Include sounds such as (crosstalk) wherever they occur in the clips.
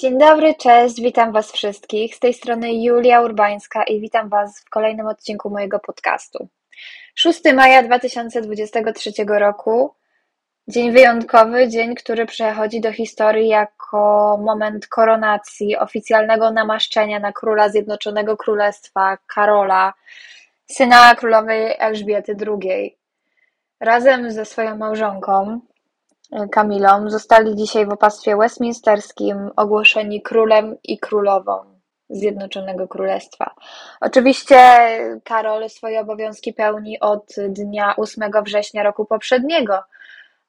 Dzień dobry, cześć, witam Was wszystkich. Z tej strony Julia Urbańska i witam Was w kolejnym odcinku mojego podcastu. 6 maja 2023 roku, dzień wyjątkowy, dzień, który przechodzi do historii jako moment koronacji, oficjalnego namaszczenia na króla Zjednoczonego Królestwa Karola, syna królowej Elżbiety II. Razem ze swoją małżonką, Kamilą, zostali dzisiaj w opactwie westminsterskim ogłoszeni królem i królową Zjednoczonego Królestwa. Oczywiście Karol swoje obowiązki pełni od dnia 8 września roku poprzedniego,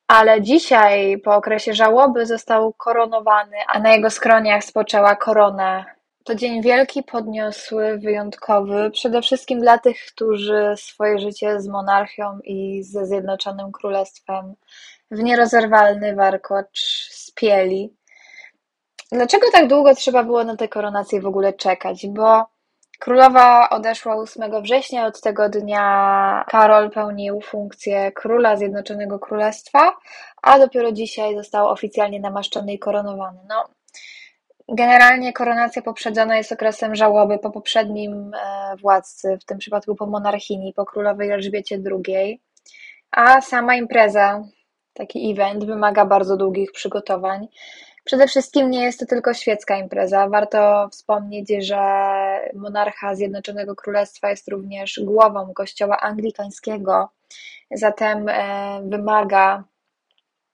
ale dzisiaj, po okresie żałoby, został koronowany, a na jego skroniach spoczęła korona. To dzień wielki, podniosły, wyjątkowy, przede wszystkim dla tych, którzy swoje życie z monarchią i ze Zjednoczonym Królestwem w nierozerwalny warkocz spieli. Dlaczego tak długo trzeba było na tę koronację w ogóle czekać? Bo królowa odeszła 8 września, od tego dnia Karol pełnił funkcję króla Zjednoczonego Królestwa, a dopiero dzisiaj został oficjalnie namaszczony i koronowany. No, generalnie koronacja poprzedzona jest okresem żałoby po poprzednim e, władcy, w tym przypadku po monarchini, po królowej Elżbiecie II, a sama impreza, taki event, wymaga bardzo długich przygotowań. Przede wszystkim nie jest to tylko świecka impreza. Warto wspomnieć, że monarcha Zjednoczonego Królestwa jest również głową kościoła anglikańskiego, zatem e, wymaga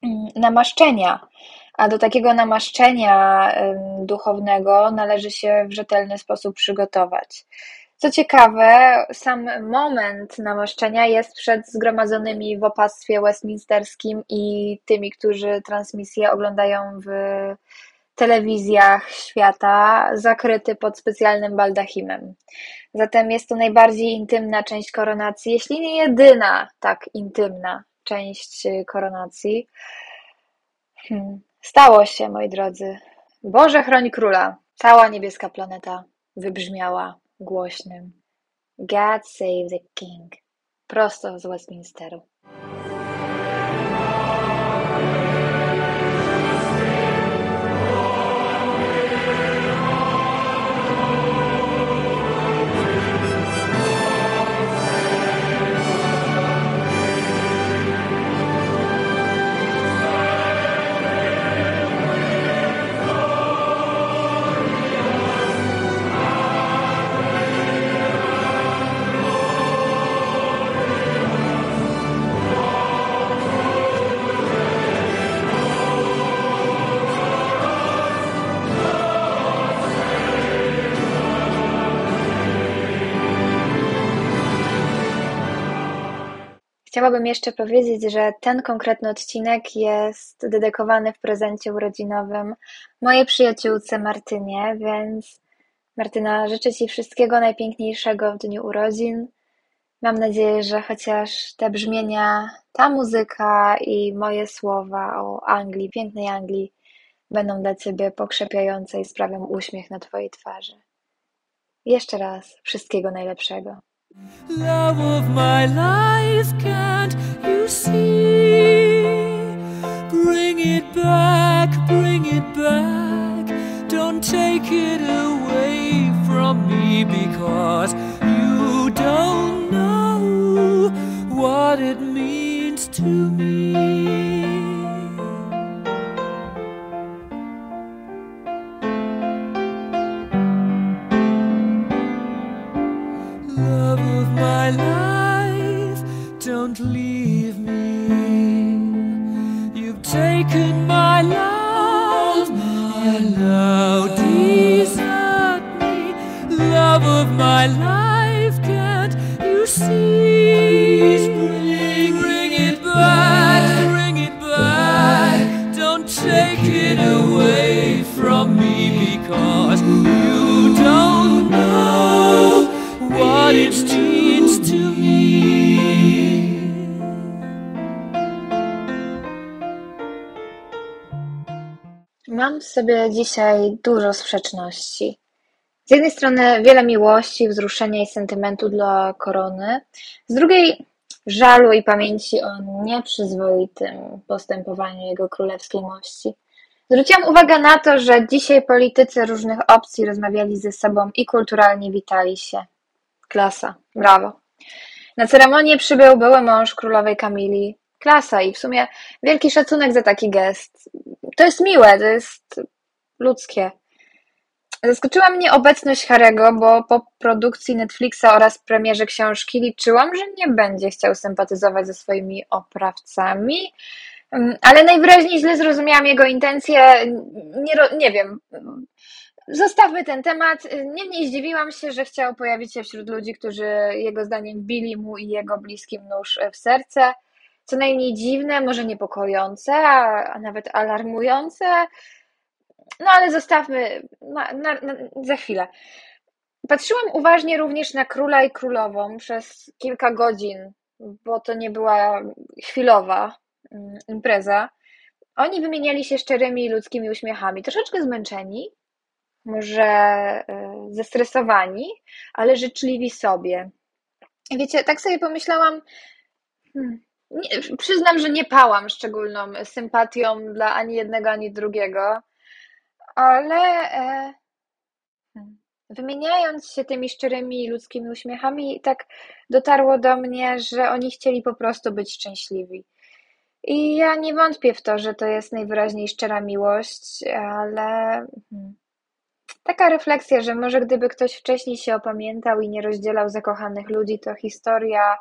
mm, namaszczenia. A do takiego namaszczenia duchownego należy się w rzetelny sposób przygotować. Co ciekawe, sam moment namaszczenia jest przed zgromadzonymi w opactwie westminsterskim i tymi, którzy transmisję oglądają w telewizjach świata, zakryty pod specjalnym baldachimem. Zatem jest to najbardziej intymna część koronacji, jeśli nie jedyna tak intymna część koronacji. Hmm. Stało się, moi drodzy. Boże chroń króla. Cała niebieska planeta wybrzmiała głośnym God save the king. Prosto z Westminsteru. Chciałabym jeszcze powiedzieć, że ten konkretny odcinek jest dedykowany w prezencie urodzinowym mojej przyjaciółce Martynie, więc Martyna, życzę Ci wszystkiego najpiękniejszego w dniu urodzin, Mam nadzieję, że chociaż te brzmienia, ta muzyka i moje słowa o Anglii, pięknej Anglii, będą dla Ciebie pokrzepiające i sprawią uśmiech na Twojej twarzy. Jeszcze raz wszystkiego najlepszego. Love of my life, can't you see? Bring it back, bring it back. Don't take it away from me because you don't know what it means to me. Taken my love and now desert me, love of my life. Can't you see? Bring it back, bring it back. Don't take it away from me because you don't know what it's Mam w sobie dzisiaj dużo sprzeczności. Z jednej strony wiele miłości, wzruszenia i sentymentu dla korony, z drugiej żalu i pamięci o nieprzyzwoitym postępowaniu jego królewskiej mości. Zwróciłam uwagę na to, że dzisiaj politycy różnych opcji rozmawiali ze sobą i kulturalnie witali się. Klasa, brawo. Na ceremonię przybył były mąż królowej Kamili, klasa i w sumie wielki szacunek za taki gest. To jest miłe, to jest ludzkie. Zaskoczyła mnie obecność Harego, bo po produkcji Netflixa oraz premierze książki liczyłam, że nie będzie chciał sympatyzować ze swoimi oprawcami, mm, ale najwyraźniej źle zrozumiałam jego intencje. Nie, nie wiem. Zostawmy ten temat. Niemniej zdziwiłam się, że chciał pojawić się wśród ludzi, którzy jego zdaniem bili mu i jego bliskim nóż w serce co najmniej dziwne, może niepokojące, a, a nawet alarmujące. No ale zostawmy na, na, na, za chwilę. Patrzyłam uważnie również na króla i królową przez kilka godzin, bo to nie była chwilowa mm, impreza. Oni wymieniali się szczerymi ludzkimi uśmiechami, troszeczkę zmęczeni, może e, zestresowani, ale życzliwi sobie. Wiecie, tak sobie pomyślałam, hmm, nie, przyznam, że nie pałam szczególną sympatią dla ani jednego, ani drugiego, ale e, hmm, wymieniając się tymi szczerymi ludzkimi uśmiechami, tak dotarło do mnie, że oni chcieli po prostu być szczęśliwi. I ja nie wątpię w to, że to jest najwyraźniej szczera miłość, ale hmm, taka refleksja, że może gdyby ktoś wcześniej się opamiętał i nie rozdzielał zakochanych ludzi, to historia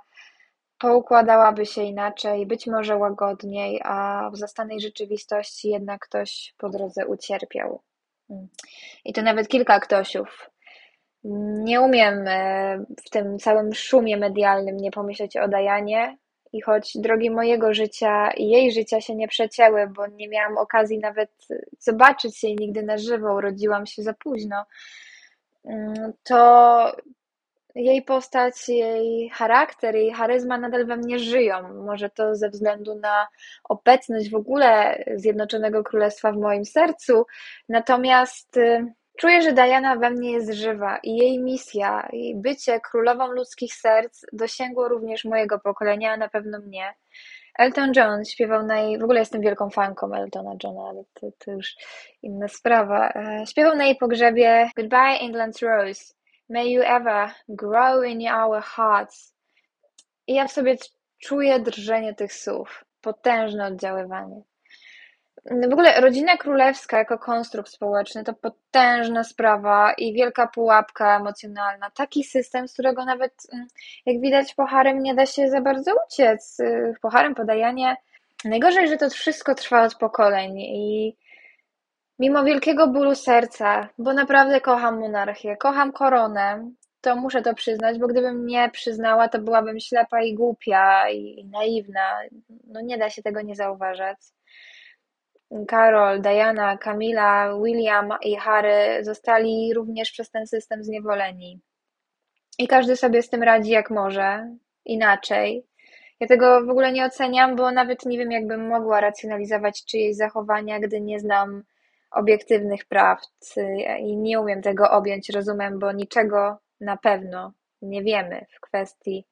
poukładałaby się inaczej, być może łagodniej, a w zastanej rzeczywistości jednak ktoś po drodze ucierpiał. Mm. I to nawet kilka ktośów. Nie umiem e, w tym całym szumie medialnym nie pomyśleć o Dajanie i choć drogi mojego życia i jej życia się nie przecięły, bo nie miałam okazji nawet zobaczyć jej nigdy na żywo, urodziłam się za późno, mm, to jej postać, jej charakter, jej charyzma nadal we mnie żyją. Może to ze względu na obecność w ogóle Zjednoczonego Królestwa w moim sercu. Natomiast y, czuję, że Diana we mnie jest żywa i jej misja, jej bycie królową ludzkich serc dosięgło również mojego pokolenia, a na pewno mnie. Elton John śpiewał na jej, w ogóle jestem wielką fanką Eltona Johna, ale to, to już inna sprawa. E, śpiewał na jej pogrzebie Goodbye England's Rose. May you ever grow in our hearts. I ja w sobie czuję drżenie tych słów, potężne oddziaływanie. W ogóle rodzina królewska jako konstrukt społeczny to potężna sprawa i wielka pułapka emocjonalna. Taki system, z którego nawet, mm, jak widać, po harem nie da się za bardzo uciec. Po harem podajanie. Najgorzej, że to wszystko trwa od pokoleń i Mimo wielkiego bólu serca, bo naprawdę kocham monarchię, kocham koronę, to muszę to przyznać, bo gdybym nie przyznała, to byłabym ślepa i głupia i naiwna. No nie da się tego nie zauważać. Karol, Diana, Camila, William i Harry zostali również przez ten system zniewoleni. I każdy sobie z tym radzi jak może. inaczej. Ja tego w ogóle nie oceniam, bo nawet nie wiem, jakbym mogła racjonalizować czyjeś zachowania, gdy nie znam obiektywnych prawd i nie umiem tego objąć rozumem, bo niczego na pewno nie wiemy w kwestii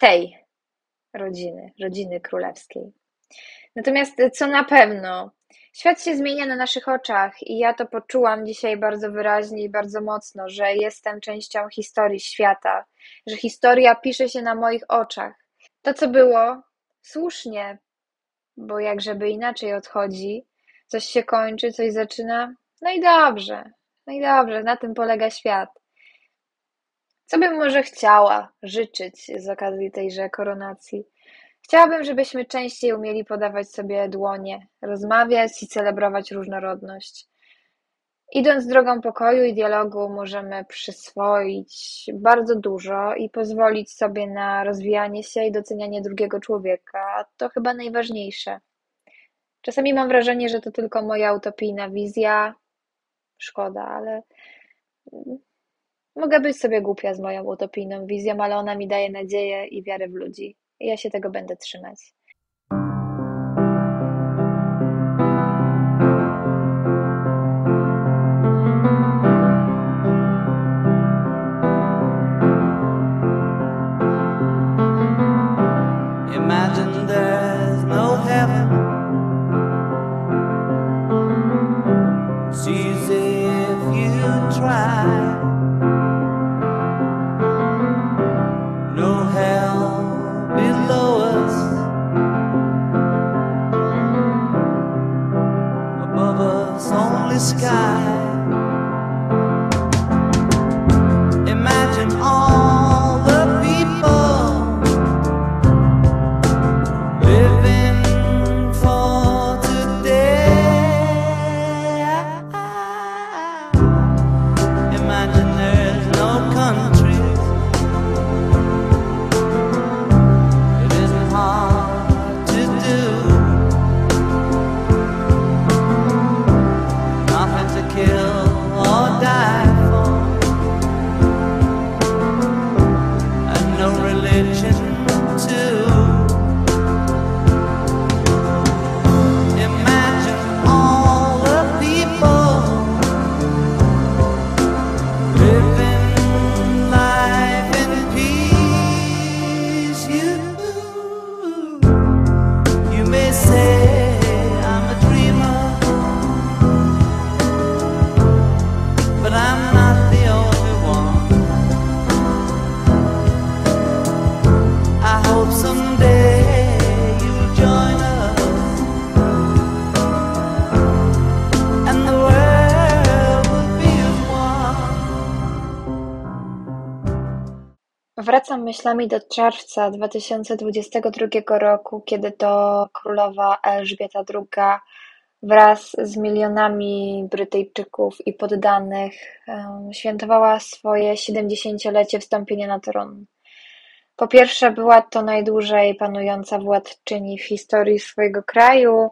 tej rodziny, rodziny królewskiej. Natomiast co na pewno, świat się zmienia na naszych oczach i ja to poczułam dzisiaj bardzo wyraźnie i bardzo mocno, że jestem częścią historii świata, że historia pisze się na moich oczach. To, co było, słusznie, bo jak żeby inaczej odchodzi, coś się kończy, coś zaczyna, no i dobrze, no i dobrze, na tym polega świat. Co bym może chciała życzyć z okazji tejże koronacji? Chciałabym, żebyśmy częściej umieli podawać sobie dłonie, rozmawiać i celebrować różnorodność. Idąc drogą pokoju i dialogu, możemy przyswoić bardzo dużo i pozwolić sobie na rozwijanie się i docenianie drugiego człowieka. To chyba najważniejsze. Czasami mam wrażenie, że to tylko moja utopijna wizja. Szkoda, ale mogę być sobie głupia z moją utopijną wizją, ale ona mi daje nadzieję i wiarę w ludzi. I ja się tego będę trzymać. Myślami do czerwca 2022 roku, kiedy to królowa Elżbieta II wraz z milionami Brytyjczyków i poddanych świętowała swoje 70-lecie wstąpienia na tron. Po pierwsze, była to najdłużej panująca władczyni w historii swojego kraju,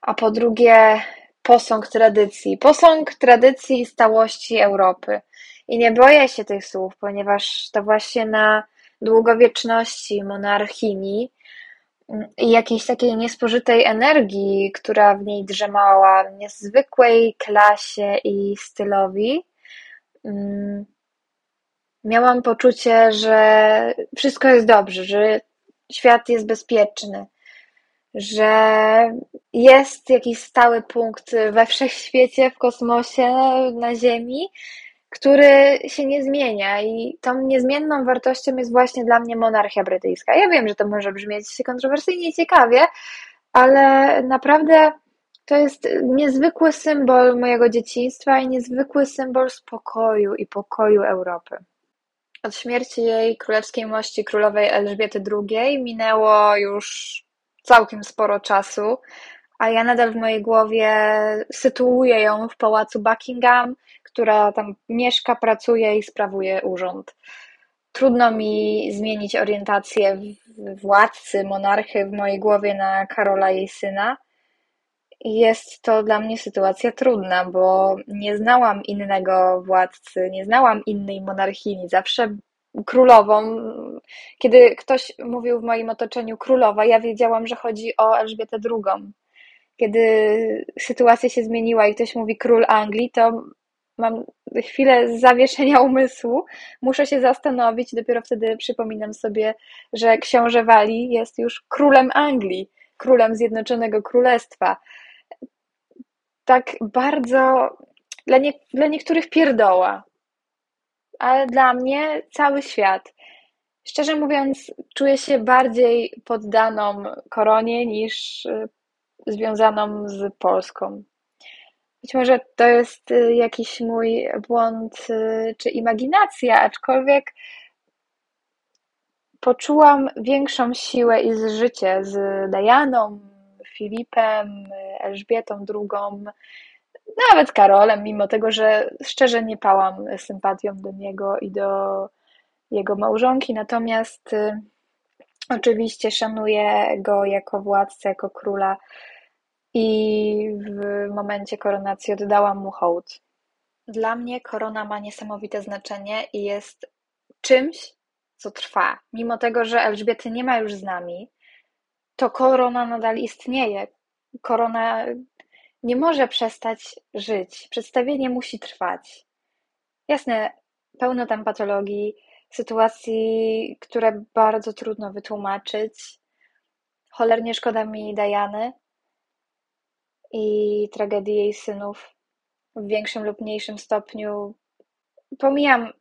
a po drugie, posąg tradycji. Posąg tradycji i stałości Europy. I nie boję się tych słów, ponieważ to właśnie na długowieczności monarchini i jakiejś takiej niespożytej energii, która w niej drzemała, niezwykłej klasie i stylowi, mm, miałam poczucie, że wszystko jest dobrze, że świat jest bezpieczny, że jest jakiś stały punkt we (laughs) wszechświecie, w kosmosie, na Ziemi, który się nie zmienia i tą niezmienną wartością jest właśnie dla mnie monarchia brytyjska. Ja wiem, że to może brzmieć kontrowersyjnie i ciekawie, ale naprawdę to jest niezwykły symbol mojego dzieciństwa i niezwykły symbol spokoju i pokoju Europy. Od śmierci jej królewskiej mości królowej Elżbiety II minęło już całkiem sporo czasu, a ja nadal w mojej głowie sytuuję ją w pałacu Buckingham, która tam mieszka, pracuje i sprawuje urząd. Trudno mi zmienić orientację władcy, monarchy w mojej głowie na Karola, jej syna. Jest to dla mnie sytuacja trudna, bo nie znałam innego władcy, nie znałam innej monarchini. Zawsze królową. Kiedy ktoś mówił w moim otoczeniu królowa, ja wiedziałam, że chodzi o Elżbietę II. Kiedy sytuacja się zmieniła i ktoś mówi król Anglii, to mam chwilę zawieszenia (laughs) umysłu, muszę się zastanowić, dopiero wtedy przypominam sobie, że książę Wali jest już królem Anglii, królem Zjednoczonego Królestwa. Tak bardzo dla, nie, dla niektórych pierdoła, ale dla mnie cały świat. Szczerze mówiąc, czuję się bardziej poddaną koronie niż y, związaną z Polską. Być może to jest y, jakiś mój błąd y, czy imaginacja, aczkolwiek poczułam większą siłę i zżycie z Dianą, Filipem, Elżbietą II, nawet Karolem, mimo tego, że szczerze nie pałam sympatią do niego i do jego małżonki, natomiast y, oczywiście szanuję go jako władcę, jako króla i w momencie koronacji oddałam mu hołd. Dla mnie korona ma niesamowite znaczenie i jest czymś, co trwa. Mimo tego, że Elżbiety nie ma już z nami, to korona nadal istnieje. Korona nie może przestać żyć. Przedstawienie musi trwać. Jasne, pełno tam patologii, sytuacji, które bardzo trudno wytłumaczyć. Cholernie szkoda mi Dajany i tragedii jej synów w większym lub mniejszym stopniu. Pomijam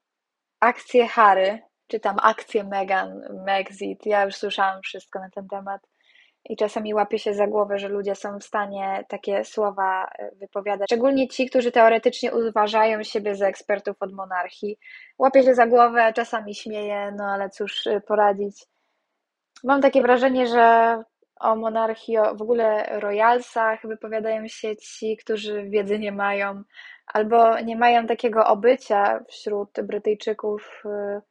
akcję Harry, czy tam akcję Meghan, Megxit. Ja już słyszałam wszystko na ten temat i czasami łapię się za głowę, że ludzie są w stanie takie słowa e, wypowiadać. Szczególnie ci, którzy teoretycznie uważają siebie za ekspertów od monarchii. Łapię się za głowę, czasami śmieję, no ale cóż e, poradzić. Mam takie wrażenie, że o monarchii, o w ogóle royalsach wypowiadają się ci, którzy wiedzy nie mają, albo nie mają takiego obycia wśród Brytyjczyków, e,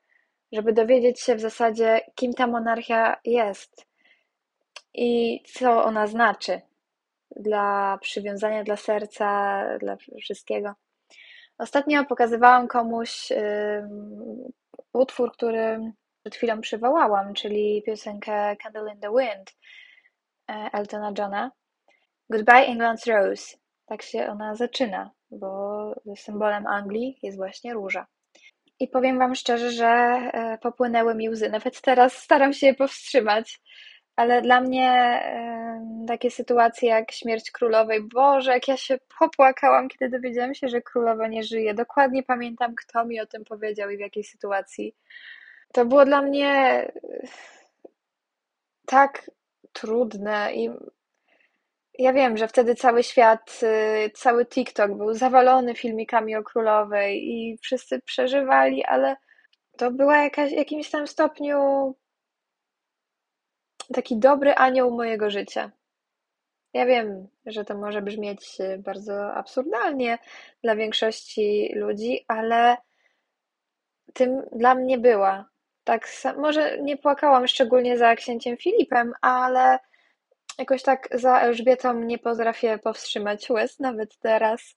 żeby dowiedzieć się w zasadzie, kim ta monarchia jest i co ona znaczy dla przywiązania, dla serca, dla wszystkiego. Ostatnio pokazywałam komuś utwór, który przed chwilą przywołałam, czyli piosenkę Candle in the Wind Eltona Johna. Goodbye England's Rose. Tak się ona zaczyna, bo symbolem Anglii jest właśnie róża. I powiem Wam szczerze, że e, popłynęły mi łzy. Nawet teraz staram się je powstrzymać, ale dla mnie takie sytuacje jak śmierć królowej, Boże, jak ja się popłakałam, kiedy dowiedziałam się, że królowa nie żyje. Dokładnie pamiętam, kto mi o tym powiedział i w jakiej sytuacji. To było dla mnie tak trudne i ja wiem, że wtedy cały świat, y, cały TikTok był zawalony filmikami o królowej i wszyscy przeżywali, ale to była jakaś, jakimś tam stopniu taki dobry anioł mojego życia. Ja wiem, że to może brzmieć y, bardzo absurdalnie dla większości ludzi, ale tym dla mnie była. Tak, może nie płakałam szczególnie za księciem Filipem, ale jakoś tak za Elżbietą nie potrafię powstrzymać łez, nawet teraz.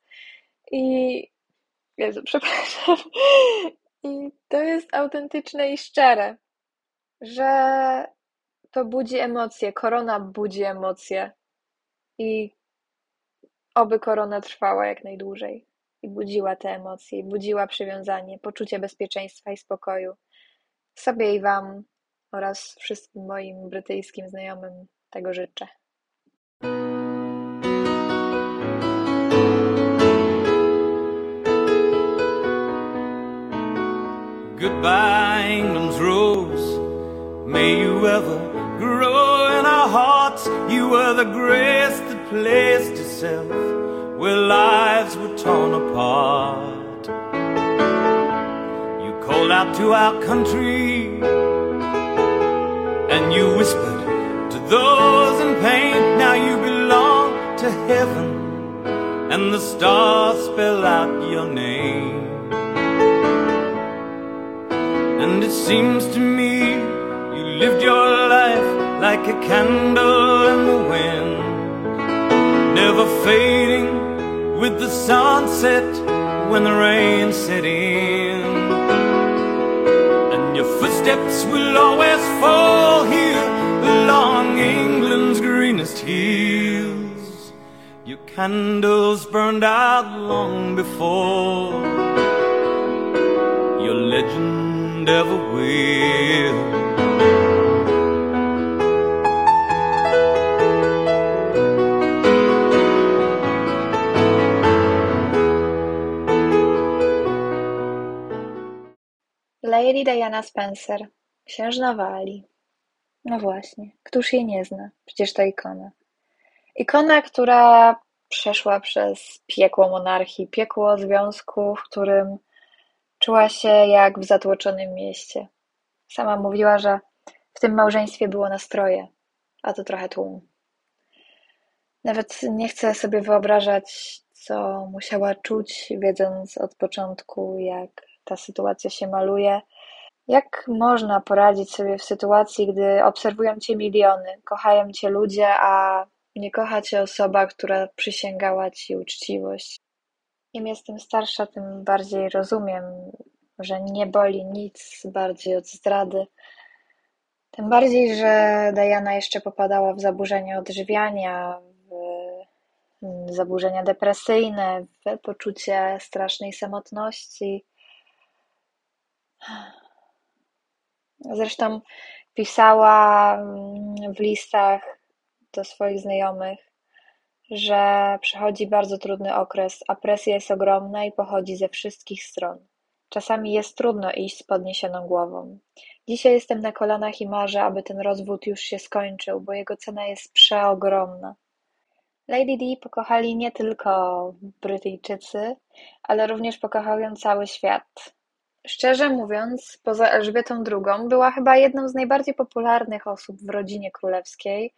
I Jezu, (laughs) przepraszam. I to jest autentyczne i szczere, że to budzi emocje, korona budzi emocje i oby korona trwała jak najdłużej i budziła te emocje, budziła przywiązanie, poczucie bezpieczeństwa i spokoju sobie i Wam oraz wszystkim moim brytyjskim znajomym tego życzę. Goodbye, England's rose. May you ever grow in our hearts. You were the grace that placed itself where lives were torn apart. Out to our country and you whispered to those in pain. Now you belong to heaven, and the stars spell out your name. And it seems to me you lived your life like a candle in the wind, never fading with the sunset when the rain set in. Steps will always fall here along England's greenest hills. Your candles burned out long before your legend ever will. Lady Diana Spencer, księżna Walii. No właśnie, któż jej nie zna? Przecież to ikona. Ikona, która przeszła przez piekło monarchii, piekło związku, w którym czuła się jak w zatłoczonym mieście. Sama mówiła, że w tym małżeństwie było nastroje, a to trochę tłum. Nawet nie chcę sobie wyobrażać, co musiała czuć, wiedząc od początku, jak ta sytuacja się maluje. Jak można poradzić sobie w sytuacji, gdy obserwują cię miliony, kochają cię ludzie, a nie kocha cię osoba, która przysięgała ci uczciwość? Im jestem starsza, tym bardziej rozumiem, że nie boli nic bardziej od zdrady. Tym bardziej, że Diana jeszcze popadała w zaburzenia odżywiania, w zaburzenia depresyjne, w poczucie strasznej samotności. Zresztą pisała mm, w listach do swoich znajomych, że przechodzi bardzo trudny okres, a presja jest ogromna i pochodzi ze wszystkich stron. Czasami jest trudno iść z podniesioną głową. Dzisiaj jestem na kolanach i marzę, aby ten rozwód już się skończył, bo jego cena jest przeogromna. Lady Di pokochali nie tylko Brytyjczycy, ale również pokochał ją cały świat. Szczerze mówiąc, poza Elżbietą II była chyba jedną z najbardziej popularnych osób w rodzinie królewskiej.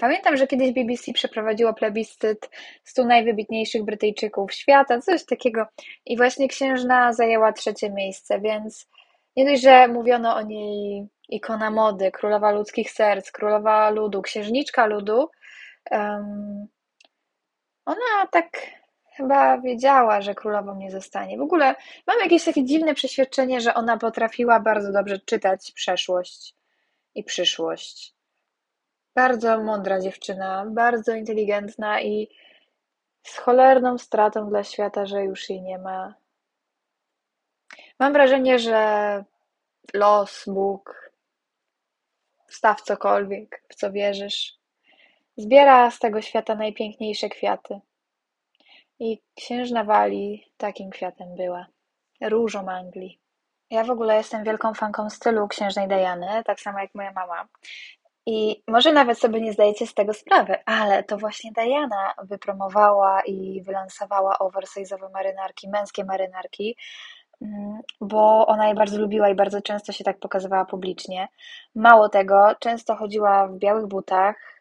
Pamiętam, że kiedyś BBC przeprowadziło plebiscyt stu najwybitniejszych Brytyjczyków świata, coś takiego. I właśnie księżna zajęła trzecie miejsce, więc nie dość, że mówiono o niej ikona mody, królowa ludzkich serc, królowa ludu, księżniczka ludu, um, ona tak chyba wiedziała, że królową nie zostanie. W ogóle mam jakieś takie dziwne przeświadczenie, że ona potrafiła bardzo dobrze czytać przeszłość i przyszłość. Bardzo mądra dziewczyna, bardzo inteligentna i z cholerną stratą dla świata, że już jej nie ma. Mam wrażenie, że los, Bóg, staw cokolwiek, w co wierzysz, zbiera z tego świata najpiękniejsze kwiaty. I księżna Walii takim kwiatem była, różą Anglii. Ja w ogóle jestem wielką fanką stylu księżnej Diany, tak samo jak moja mama. I może nawet sobie nie zdajecie z tego sprawy, ale to właśnie Diana wypromowała i wylansowała oversize'owe marynarki, męskie marynarki, mm, bo ona je bardzo lubiła i bardzo często się tak pokazywała publicznie. Mało tego, często chodziła w białych butach,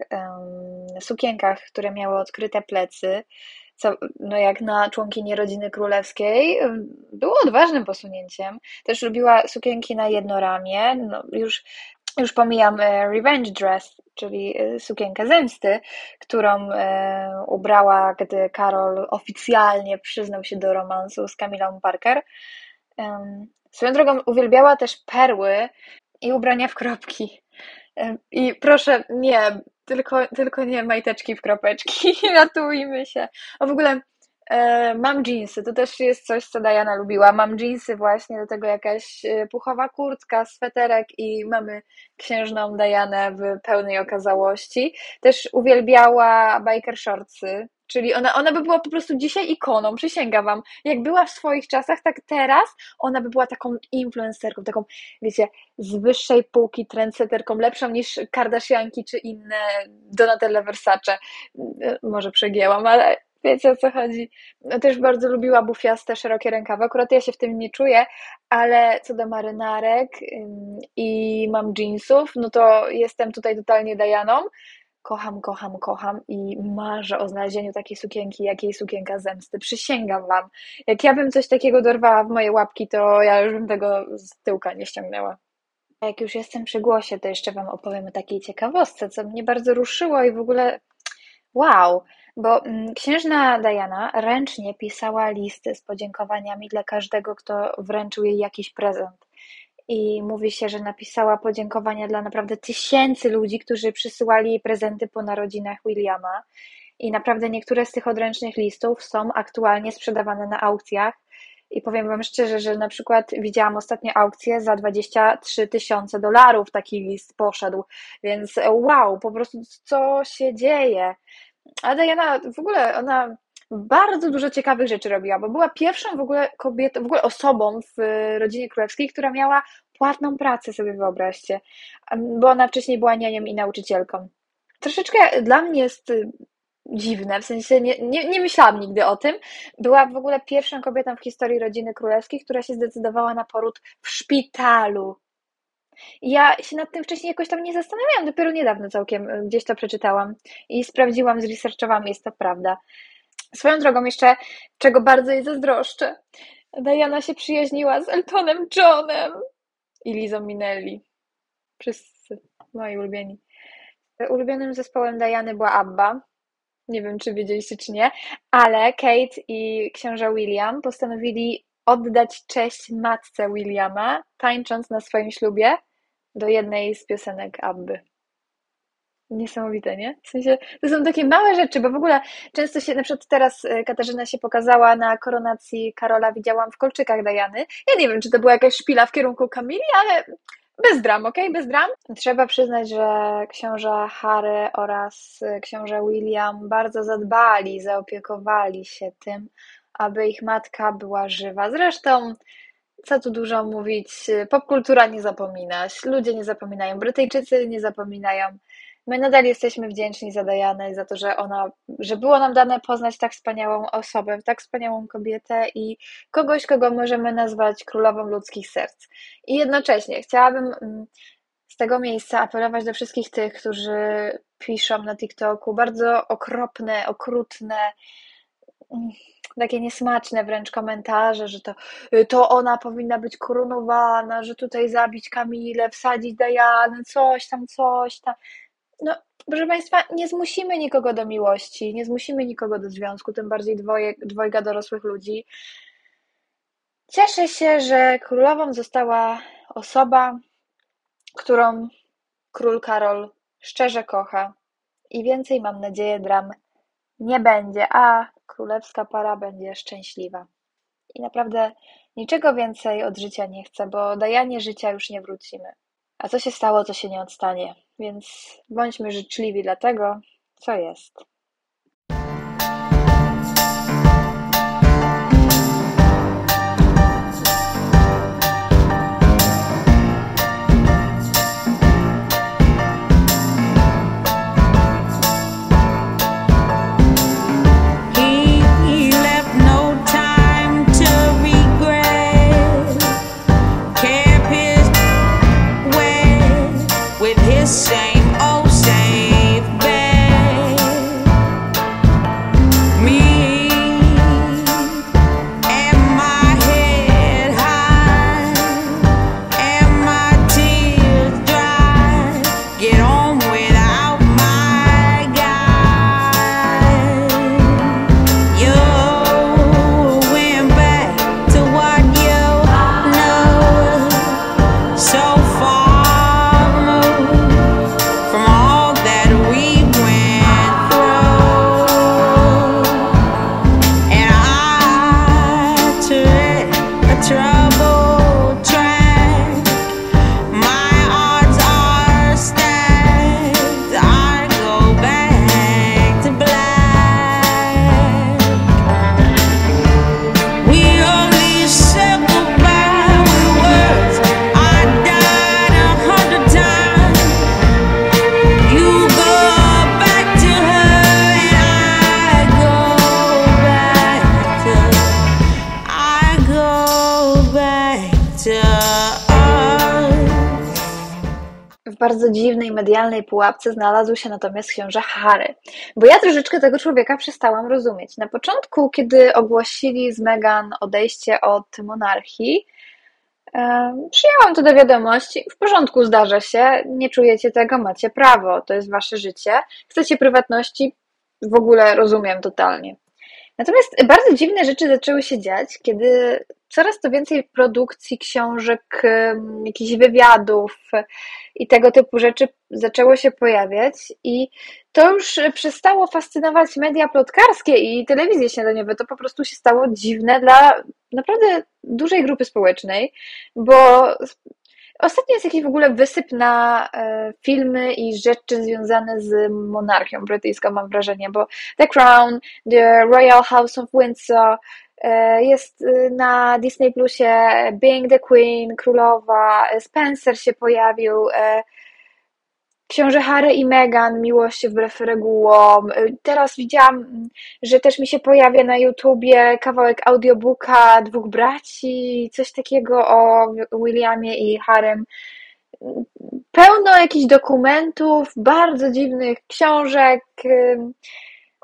sukienkach, które miały odkryte plecy, co no jak na członkinię rodziny królewskiej było odważnym posunięciem. Też lubiła sukienki na jedno ramię, no już, już pomijam e, revenge dress, czyli e, sukienkę zemsty, którą e, ubrała, gdy Karol oficjalnie przyznał się do romansu z Camillą Parker. Swoją drogą uwielbiała też perły i ubrania w kropki. I proszę, nie, tylko, tylko nie majteczki w kropeczki, (laughs) ratujmy się. A w ogóle e, mam jeansy, to też jest coś, co Diana lubiła. Mam jeansy właśnie, do tego jakaś e, puchowa kurtka, sweterek i mamy księżną Dianę w pełnej okazałości. Też uwielbiała biker shortsy, Czyli ona, ona by była po prostu dzisiaj ikoną, przysięgam wam. Jak była w swoich czasach, tak teraz ona by była taką influencerką, taką, wiecie, z wyższej półki trendsetterką, lepszą niż Kardashianki czy inne Donatelle Versace. Może przegięłam, ale wiecie o co chodzi. No, też bardzo lubiła bufiaste, szerokie rękawy. Akurat ja się w tym nie czuję, ale co do marynarek i mam jeansów, no to jestem tutaj totalnie Dajaną kocham, kocham, kocham i marzę o znalezieniu takiej sukienki, jak jej sukienka zemsty. Przysięgam wam. Jak ja bym coś takiego dorwała w moje łapki, to ja już bym tego z tyłka nie ściągnęła. A jak już jestem przy głosie, to jeszcze wam opowiem o takiej ciekawostce, co mnie bardzo ruszyło i w ogóle wow, bo mm, księżna Diana ręcznie pisała listy z podziękowaniami dla każdego, kto wręczył jej jakiś prezent. I mówi się, że napisała podziękowania dla naprawdę tysięcy ludzi, którzy przysyłali jej prezenty po narodzinach Williama. I naprawdę niektóre z tych odręcznych listów są aktualnie sprzedawane na aukcjach. I powiem Wam szczerze, że na przykład widziałam ostatnio aukcję za 23 tysiące dolarów taki list poszedł, więc wow, po prostu co się dzieje. A Diana w ogóle, ona bardzo dużo ciekawych rzeczy robiła, bo była pierwszą w ogóle kobietą, w ogóle osobą w rodzinie królewskiej, która miała płatną pracę, sobie wyobraźcie, bo ona wcześniej była nianią i nauczycielką. Troszeczkę dla mnie jest dziwne, w sensie nie, nie, nie myślałam nigdy o tym. Była w ogóle pierwszą kobietą w historii rodziny królewskiej, która się zdecydowała na poród w szpitalu. Ja się nad tym wcześniej jakoś tam nie zastanawiałam, dopiero niedawno całkiem y, gdzieś to przeczytałam i sprawdziłam, zresearchowałam, jest to prawda. Swoją drogą jeszcze, czego bardzo jej zazdroszczę, Diana się przyjaźniła z Eltonem Johnem i Lizą Minelli. Wszyscy moi ulubieni. Ulubionym zespołem Diany była ABBA, nie wiem, czy wiedzieliście, czy nie, ale Kate i książę William postanowili oddać cześć matce Williama, tańcząc na swoim ślubie do jednej z piosenek Abby. Niesamowite, nie? W sensie, to są takie małe rzeczy, bo w ogóle często się, na przykład teraz e, Katarzyna się pokazała na koronacji Karola, widziałam w kolczykach Dajany. Ja nie wiem, czy to była jakaś szpila w kierunku Kamili, ale bez dram, ok? Bez dram. Trzeba przyznać, że książę Harry oraz książę William bardzo zadbali, zaopiekowali się tym, aby ich matka była żywa. Zresztą, co tu dużo mówić, popkultura nie zapomina, ludzie nie zapominają, Brytyjczycy nie zapominają. My nadal jesteśmy wdzięczni za Dianę za to, że ona, że było nam dane poznać tak wspaniałą osobę, tak wspaniałą kobietę i kogoś, kogo możemy nazwać królową ludzkich serc. I jednocześnie chciałabym mm, z tego miejsca apelować do wszystkich tych, którzy piszą na TikToku bardzo okropne, okrutne, mm, takie niesmaczne wręcz komentarze, że to, to ona powinna być koronowana, że tutaj zabić Kamilę, wsadzić Dianę, coś tam, coś tam. No, proszę Państwa, nie zmusimy nikogo do miłości, nie zmusimy nikogo do związku, tym bardziej dwoje, dwojga dorosłych ludzi. Cieszę się, że królową została osoba, którą król Karol szczerze kocha i więcej, mam nadzieję, dram nie będzie, a królewska para będzie szczęśliwa. I naprawdę niczego więcej od życia nie chcę, bo dajanie życia już nie wrócimy. A co się stało, to się nie odstanie. Więc bądźmy życzliwi dla tego, co jest. Medialnej pułapce znalazł się natomiast książę Harry. Bo ja troszeczkę tego człowieka przestałam rozumieć. Na początku, kiedy ogłosili z Meghan odejście od monarchii, Przyjęłam to do wiadomości. W porządku, zdarza się. Nie czujecie tego, macie prawo. To jest wasze życie. Chcecie prywatności? W ogóle rozumiem totalnie. Natomiast bardzo dziwne rzeczy zaczęły się dziać, kiedy coraz to więcej produkcji książek, jakichś wywiadów i tego typu rzeczy zaczęło się pojawiać i to już przestało fascynować media plotkarskie i telewizje śniadaniowe. To po prostu się stało dziwne dla naprawdę dużej grupy społecznej, bo Ostatnio jest jakiś w ogóle wysyp na e, filmy i rzeczy związane z monarchią brytyjską, mam wrażenie, bo The Crown, The Royal House of Windsor, jest e, na Disney Plusie Being the Queen, Królowa, Spencer się pojawił, Książę Harry i Meghan, Miłość wbrew regułom. Teraz widziałam, że też mi się pojawia na YouTubie kawałek audiobooka dwóch braci, coś takiego o Williamie i Harrym. Pełno jakichś dokumentów, bardzo dziwnych książek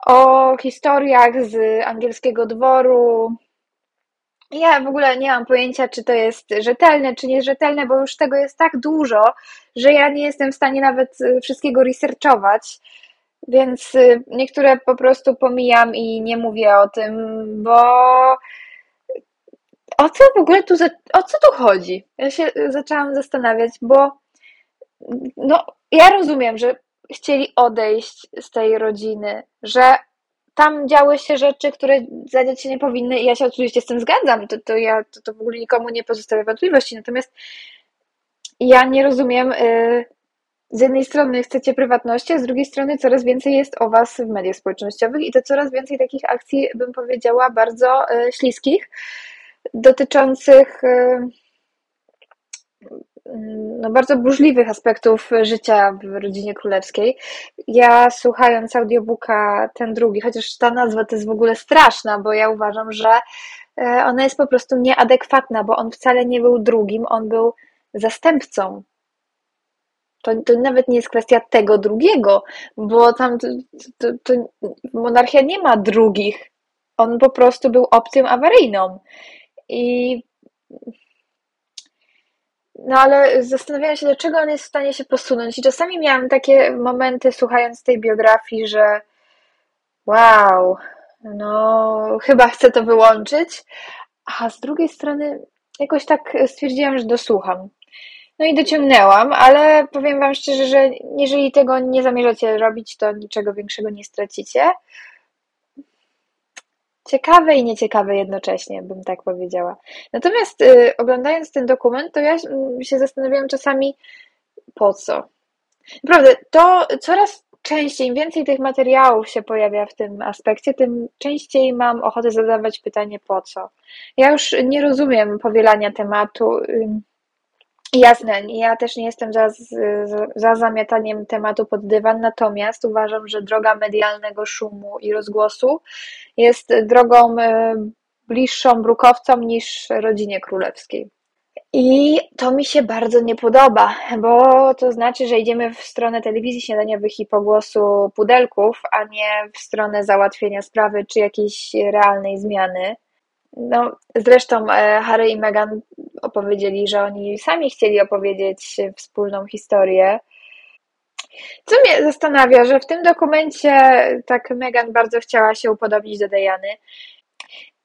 o historiach z angielskiego dworu. Ja w ogóle nie mam pojęcia, czy to jest rzetelne, czy nierzetelne, bo już tego jest tak dużo, że ja nie jestem w stanie nawet y, wszystkiego researchować. Więc y, niektóre po prostu pomijam i nie mówię o tym, bo o co w ogóle tu, o co tu chodzi? Ja się zaczęłam zastanawiać, bo no, ja rozumiem, że chcieli odejść z tej rodziny, że tam działy się rzeczy, które zadziać się nie powinny. I ja się oczywiście z tym zgadzam, to, to ja to, to w ogóle nikomu nie pozostawia wątpliwości, natomiast ja nie rozumiem, y, z jednej strony chcecie prywatności, a z drugiej strony coraz więcej jest o was w mediach społecznościowych i to coraz więcej takich akcji, bym powiedziała, bardzo y, śliskich, dotyczących y, no, bardzo burzliwych aspektów życia w rodzinie królewskiej. Ja słuchając audiobooka ten drugi, chociaż ta nazwa to jest w ogóle straszna, bo ja uważam, że e, ona jest po prostu nieadekwatna, bo on wcale nie był drugim, on był zastępcą. To, to nawet nie jest kwestia tego drugiego, bo tam to, to, to monarchia nie ma drugich. On po prostu był opcją awaryjną. I no ale zastanawiałam się, dlaczego on jest w stanie się posunąć. I czasami miałam takie momenty, słuchając tej biografii, że wow, no chyba chcę to wyłączyć. A z drugiej strony jakoś tak stwierdziłam, że dosłucham. No i dociągnęłam, ale powiem Wam szczerze, że jeżeli tego nie zamierzacie robić, to niczego większego nie stracicie ciekawe i nieciekawe jednocześnie, bym tak powiedziała. Natomiast y, oglądając ten dokument, to ja się zastanawiałam czasami, po co. Naprawdę, to coraz częściej, im więcej tych materiałów się pojawia w tym aspekcie, tym częściej mam ochotę zadawać pytanie, po co. Ja już nie rozumiem powielania tematu. Jasne, ja też nie jestem za, za zamietaniem tematu pod dywan, natomiast uważam, że droga medialnego szumu i rozgłosu jest drogą e, bliższą brukowcom niż rodzinie królewskiej. I to mi się bardzo nie podoba, bo to znaczy, że idziemy w stronę telewizji śniadaniowych i pogłosu pudelków, a nie w stronę załatwienia sprawy czy jakiejś realnej zmiany. No, zresztą e, Harry i Meghan opowiedzieli, że oni sami chcieli opowiedzieć wspólną historię. Co mnie zastanawia, że w tym dokumencie tak Meghan bardzo chciała się upodobnić do Diany.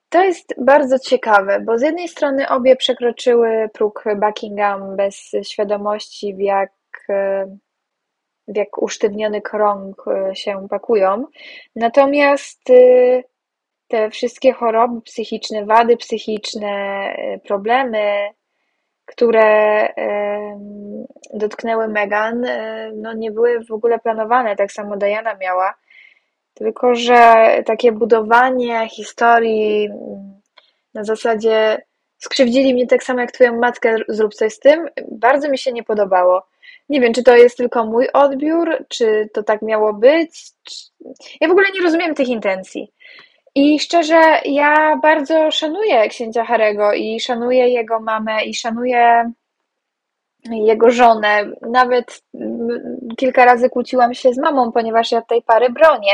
To jest bardzo ciekawe, bo z jednej strony obie przekroczyły próg Buckingham bez świadomości, w jak, w jak usztywniony krąg się pakują. Natomiast te wszystkie choroby psychiczne, wady psychiczne, e, problemy, które dotknęły Megan, e, no nie były w ogóle planowane. Tak samo Diana miała. Tylko, że takie budowanie historii mm, na zasadzie skrzywdzili mnie tak samo jak twoją matkę, zrób coś z tym, bardzo mi się nie podobało. Nie wiem, czy to jest tylko mój odbiór, czy to tak miało być. Ja w ogóle nie rozumiem tych intencji. I szczerze, ja bardzo szanuję księcia Harego i szanuję jego mamę i szanuję jego żonę. Nawet kilka razy kłóciłam się z mamą, ponieważ ja tej pary bronię,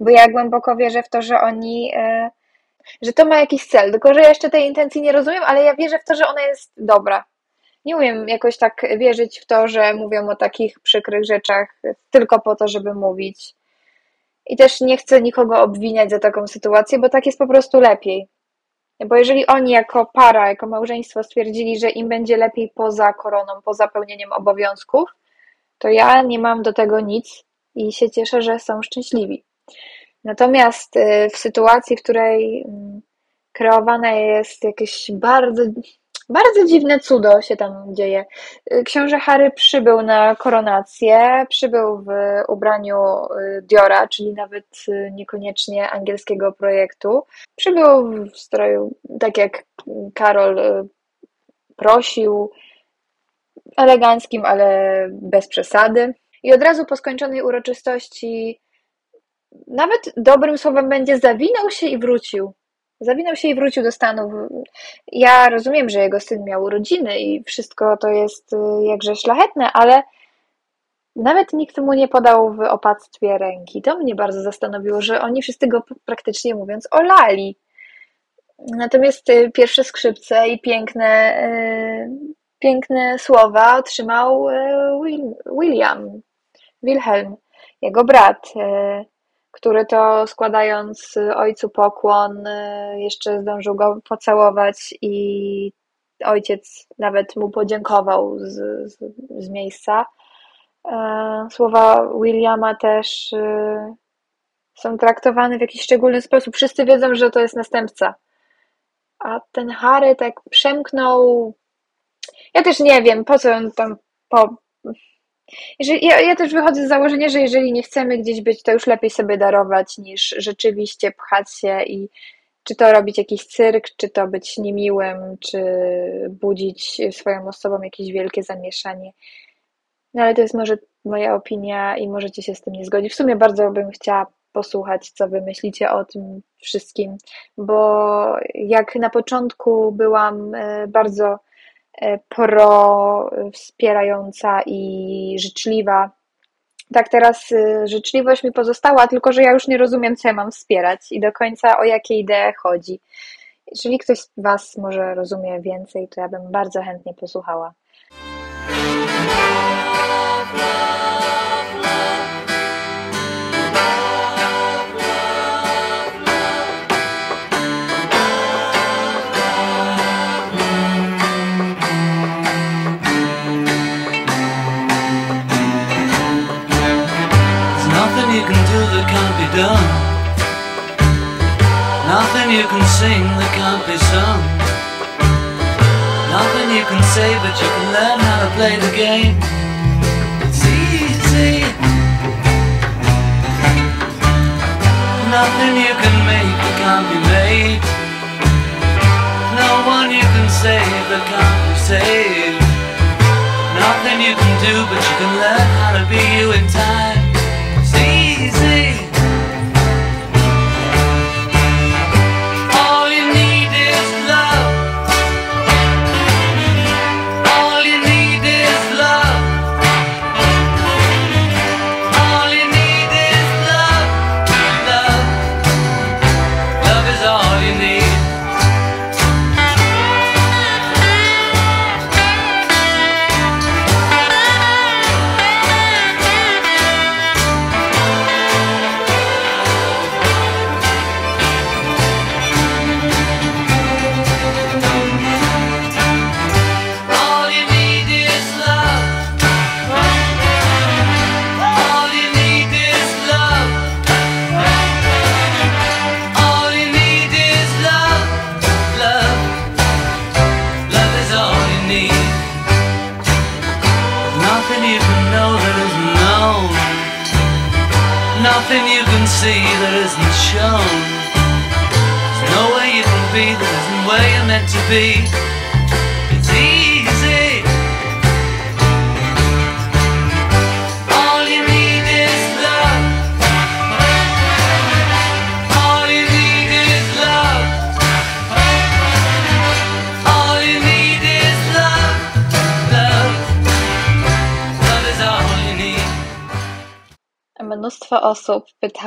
bo ja głęboko wierzę w to, że oni, e, że to ma jakiś cel. Tylko, że ja jeszcze tej intencji nie rozumiem, ale ja wierzę w to, że ona jest dobra. Nie umiem jakoś tak wierzyć w to, że mówią o takich przykrych rzeczach tylko po to, żeby mówić. I też nie chcę nikogo obwiniać za taką sytuację, bo tak jest po prostu lepiej. Bo jeżeli oni jako para, jako małżeństwo stwierdzili, że im będzie lepiej poza koroną, poza pełnieniem obowiązków, to ja nie mam do tego nic i się cieszę, że są szczęśliwi. Natomiast y, w sytuacji, w której mm, kreowane jest jakieś bardzo, bardzo dziwne cudo się tam dzieje. Y, książę Harry przybył na koronację, przybył w ubraniu y, Diora, czyli nawet niekoniecznie angielskiego projektu. Przybył w stroju, tak jak Karol prosił, eleganckim, ale bez przesady. I od razu po skończonej uroczystości, nawet dobrym słowem będzie, zawinął się i wrócił. Zawinął się i wrócił do Stanów. Ja rozumiem, że jego syn miał urodziny i wszystko to jest y, jakże szlachetne, ale nawet nikt mu nie podał w opactwie ręki. To mnie bardzo zastanowiło, że oni wszyscy go praktycznie mówiąc olali. Natomiast y, pierwsze skrzypce i piękne y, Piękne słowa otrzymał William, Wilhelm, jego brat, który to składając ojcu pokłon, e, jeszcze zdążył go pocałować i ojciec nawet mu podziękował z, z, z miejsca. Słowa Williama też są traktowane w jakiś szczególny sposób. Wszyscy wiedzą, że to jest następca. A ten Harry tak przemknął ja też nie wiem, po co on tam po... Jeżeli, ja, ja też wychodzę z założenia, że jeżeli nie chcemy gdzieś być, to już lepiej sobie darować, niż rzeczywiście pchać się i czy to robić jakiś cyrk, czy to być niemiłym, czy budzić swoją osobą jakieś wielkie zamieszanie. No ale to jest może moja opinia i możecie się z tym nie zgodzić. W sumie bardzo bym chciała posłuchać, co wy myślicie o tym wszystkim, bo jak na początku byłam e, bardzo pro wspierająca i życzliwa. Tak teraz y, życzliwość mi pozostała, tylko że ja już nie rozumiem, co ja mam wspierać i do końca o jakie idee chodzi. Jeżeli ktoś z Was może rozumie więcej, to ja bym bardzo chętnie posłuchała. Play the game.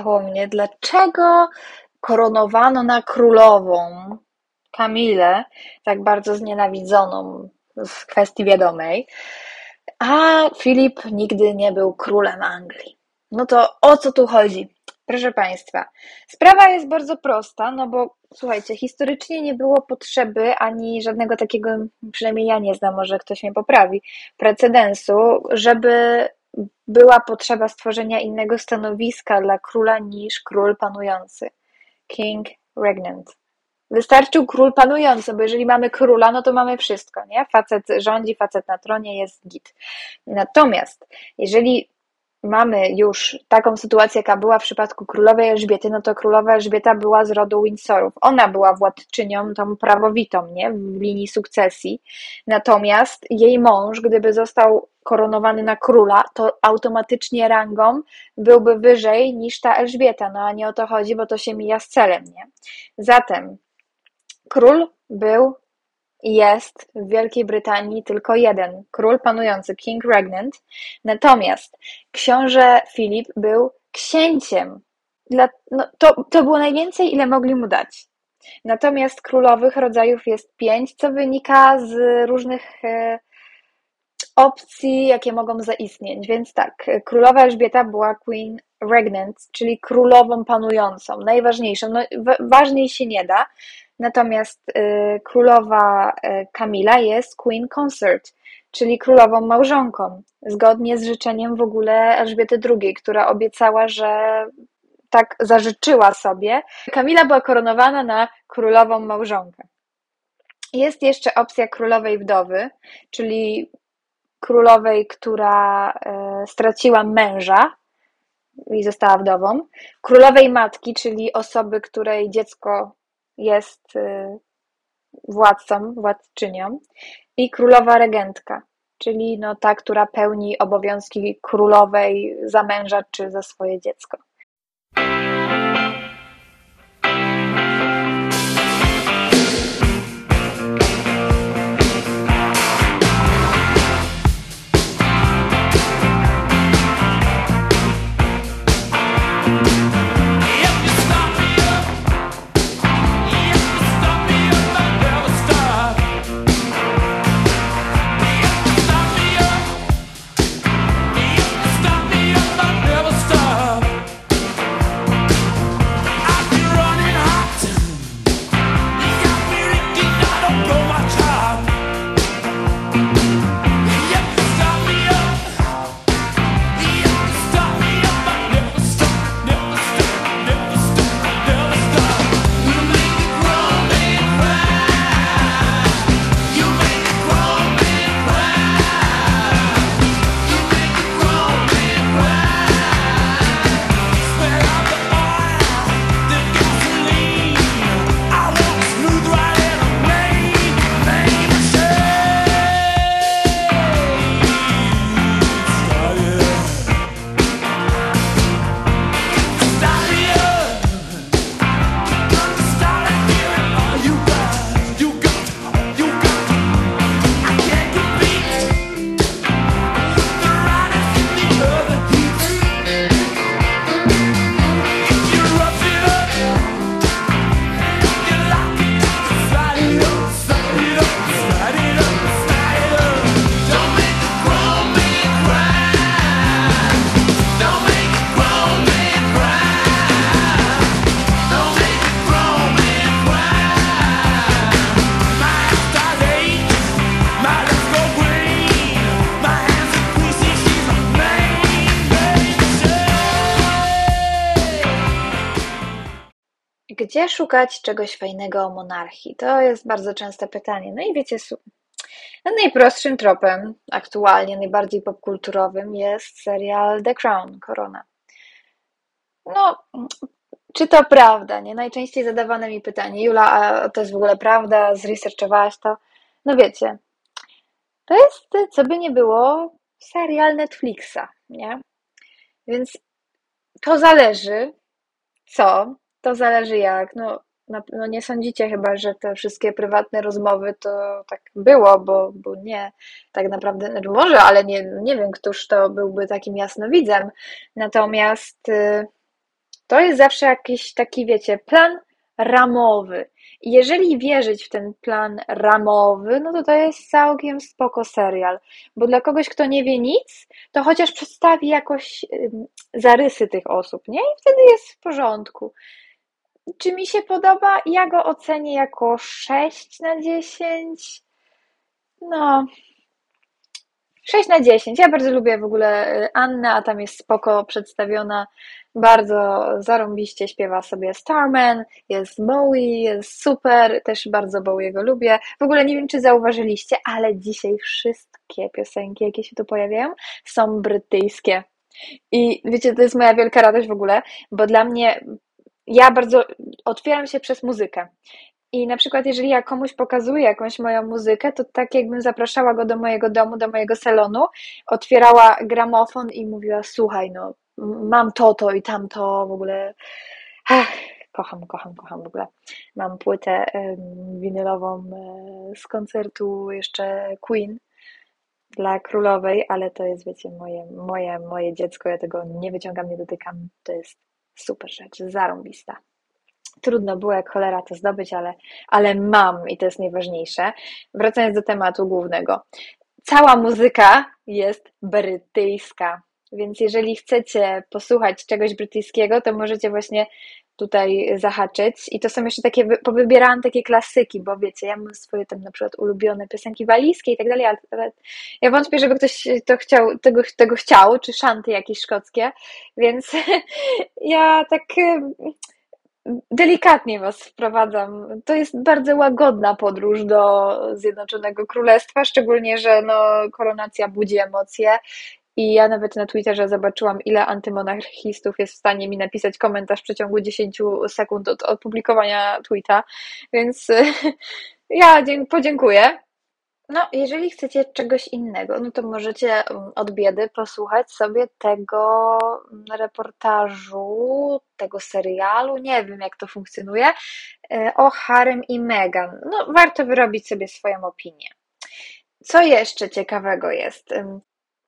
Mnie, dlaczego koronowano na królową Kamilę, tak bardzo znienawidzoną w kwestii wiadomej, a Filip nigdy nie był królem Anglii. No to o co tu chodzi? Proszę Państwa, sprawa jest bardzo prosta, no bo słuchajcie, historycznie nie było potrzeby ani żadnego takiego, przynajmniej ja nie znam, może ktoś mnie poprawi, precedensu, żeby była potrzeba stworzenia innego stanowiska dla króla niż król panujący. King regnant. Wystarczył król panujący, bo jeżeli mamy króla, no to mamy wszystko, nie? Facet rządzi, facet na tronie, jest git. Natomiast jeżeli mamy już taką sytuację, jaka była w przypadku królowej Elżbiety, no to królowa Elżbieta była z rodu Windsorów. Ona była władczynią tą prawowitą, nie? W linii sukcesji. Natomiast jej mąż, gdyby został koronowany na króla, to automatycznie rangą byłby wyżej niż ta Elżbieta. No a nie o to chodzi, bo to się mija z celem, nie? Zatem król był jest w Wielkiej Brytanii tylko jeden król panujący, King Regnant, natomiast książę Filip był księciem. Dla, no, to, to było najwięcej, ile mogli mu dać. Natomiast królowych rodzajów jest pięć, co wynika z różnych e, opcji, jakie mogą zaistnieć. Więc tak, królowa Elżbieta była Queen Regnant, czyli królową panującą, najważniejszą. No, ważniej się nie da, Natomiast y, królowa y, Kamila jest Queen Consort, czyli królową małżonką, zgodnie z życzeniem w ogóle Elżbiety II, która obiecała, że tak zażyczyła sobie. Kamila była koronowana na królową małżonkę. Jest jeszcze opcja królowej wdowy, czyli królowej, która y, straciła męża i została wdową, królowej matki, czyli osoby, której dziecko jest y, władcą, władczynią i królowa regentka, czyli no ta, która pełni obowiązki królowej za męża czy za swoje dziecko. Gdzie szukać czegoś fajnego o monarchii? To jest bardzo częste pytanie. No i wiecie, no najprostszym tropem, aktualnie najbardziej popkulturowym jest serial The Crown, Korona. No, czy to prawda, nie? Najczęściej zadawane mi pytanie, Jula, a to jest w ogóle prawda? Zresearchowałaś to? No wiecie, to jest, co by nie było, serial Netflixa, nie? Więc to zależy, co, to zależy jak. No, no nie sądzicie chyba, że te wszystkie prywatne rozmowy to tak było, bo, bo nie, tak naprawdę, znaczy może, ale nie, nie wiem, któż to byłby takim jasnowidzem. Natomiast y, to jest zawsze jakiś taki, wiecie, plan ramowy. Jeżeli wierzyć w ten plan ramowy, no to to jest całkiem spoko serial, bo dla kogoś, kto nie wie nic, to chociaż przedstawi jakoś zarysy tych osób, nie? I wtedy jest w porządku. Czy mi się podoba? Ja go ocenię jako 6 na 10. No, 6 na 10. Ja bardzo lubię w ogóle y, Annę, a tam jest spoko przedstawiona. Bardzo zarąbiście śpiewa sobie Starman, jest Bowie, jest super, też bardzo Bowiego lubię. W ogóle nie wiem, czy zauważyliście, ale dzisiaj wszystkie piosenki, jakie się tu pojawiają, są brytyjskie. I wiecie, to jest moja wielka radość w ogóle, bo dla mnie ja bardzo otwieram się przez muzykę. I na przykład, jeżeli ja komuś pokazuję jakąś moją muzykę, to tak jakbym zapraszała go do mojego domu, do mojego salonu, otwierała gramofon i mówiła: Słuchaj, no, mam to, to i tamto, w ogóle. Ach, kocham, kocham, kocham w ogóle. Mam płytę winylową z koncertu jeszcze Queen dla królowej, ale to jest, wiecie, moje, moje, moje dziecko. Ja tego nie wyciągam, nie dotykam. To jest super rzecz, zarąbista. Trudno było jak cholera to zdobyć, ale, ale mam i to jest najważniejsze. Wracając do tematu głównego. Cała muzyka jest brytyjska, więc jeżeli chcecie posłuchać czegoś brytyjskiego, to możecie właśnie tutaj zahaczyć. I to są jeszcze takie, powybierałam takie klasyki, bo wiecie, ja mam swoje tam na przykład ulubione piosenki walijskie i tak dalej, ale ja wątpię, żeby ktoś to chciał, tego, tego chciał, czy szanty jakieś szkockie, więc (laughs) ja tak delikatnie Was wprowadzam. To jest bardzo łagodna podróż do Zjednoczonego Królestwa, szczególnie, że no, koronacja budzi emocje. I ja nawet na Twitterze zobaczyłam, ile antymonarchistów jest w stanie mi napisać komentarz w przeciągu 10 sekund od opublikowania tweeta. Więc (laughs) ja podziękuję. No, jeżeli chcecie czegoś innego, no to możecie mm, od biedy posłuchać sobie tego mm, reportażu, tego serialu, nie wiem jak to funkcjonuje, e, o Harem i Meghan. No, warto wyrobić sobie swoją opinię. Co jeszcze ciekawego jest?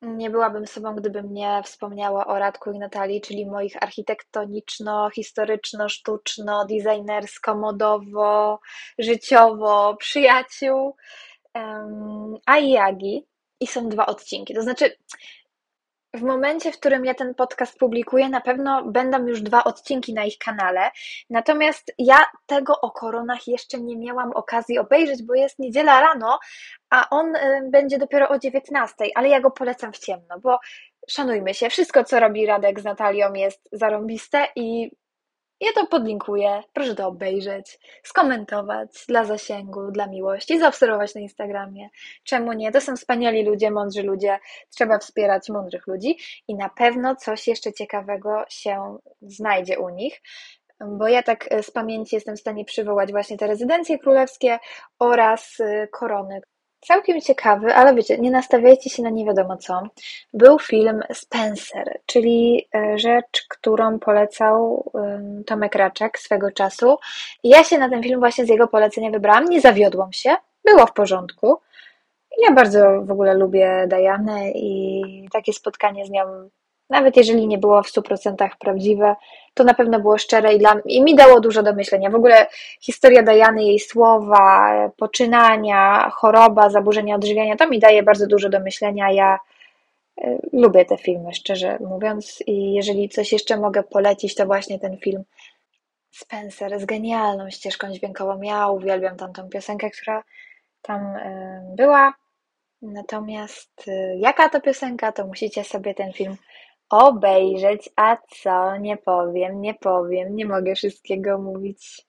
Nie byłabym sobą, gdybym nie wspomniała o Radku i Natalii, czyli moich architektoniczno, historyczno, sztuczno, designersko, modowo, życiowo przyjaciół a Yagi i są dwa odcinki. To znaczy, w momencie, w którym ja ten podcast publikuję, na pewno będą już dwa odcinki na ich kanale. Natomiast ja tego o koronach jeszcze nie miałam okazji obejrzeć, bo jest niedziela rano, a on y, będzie dopiero o 19, ale ja go polecam w ciemno, bo szanujmy się, wszystko co robi Radek z Natalią jest zarąbiste i ja to podlinkuję, proszę to obejrzeć, skomentować dla zasięgu, dla miłości, zaobserwować na Instagramie. Czemu nie? To są wspaniali ludzie, mądrzy ludzie, trzeba wspierać mądrych ludzi i na pewno coś jeszcze ciekawego się znajdzie u nich bo ja tak z pamięci jestem w stanie przywołać właśnie te rezydencje królewskie oraz y, korony, Całkiem ciekawy, ale wiecie, nie nastawiajcie się na nie wiadomo co. Był film Spencer, czyli e, rzecz, którą polecał Tomek Raczek swego czasu. Ja się na ten film właśnie z jego polecenia wybrałam, nie zawiodłam się, było w porządku. Ja bardzo w ogóle lubię Dianę i takie spotkanie z nią nawet jeżeli nie było w 100% prawdziwe, to na pewno było szczere i, dla, i mi dało dużo do myślenia. W ogóle historia Dajany, jej słowa, poczynania, choroba, zaburzenia odżywiania, to mi daje bardzo dużo do myślenia. Ja y, lubię te filmy, szczerze mówiąc, i jeżeli coś jeszcze mogę polecić, to właśnie ten film Spencer z genialną ścieżką dźwiękową. Ja uwielbiam tamtą piosenkę, która tam y, była. Natomiast y, jaka to piosenka, to musicie sobie ten film obejrzeć, a co? Nie powiem, nie powiem, nie mogę wszystkiego mówić.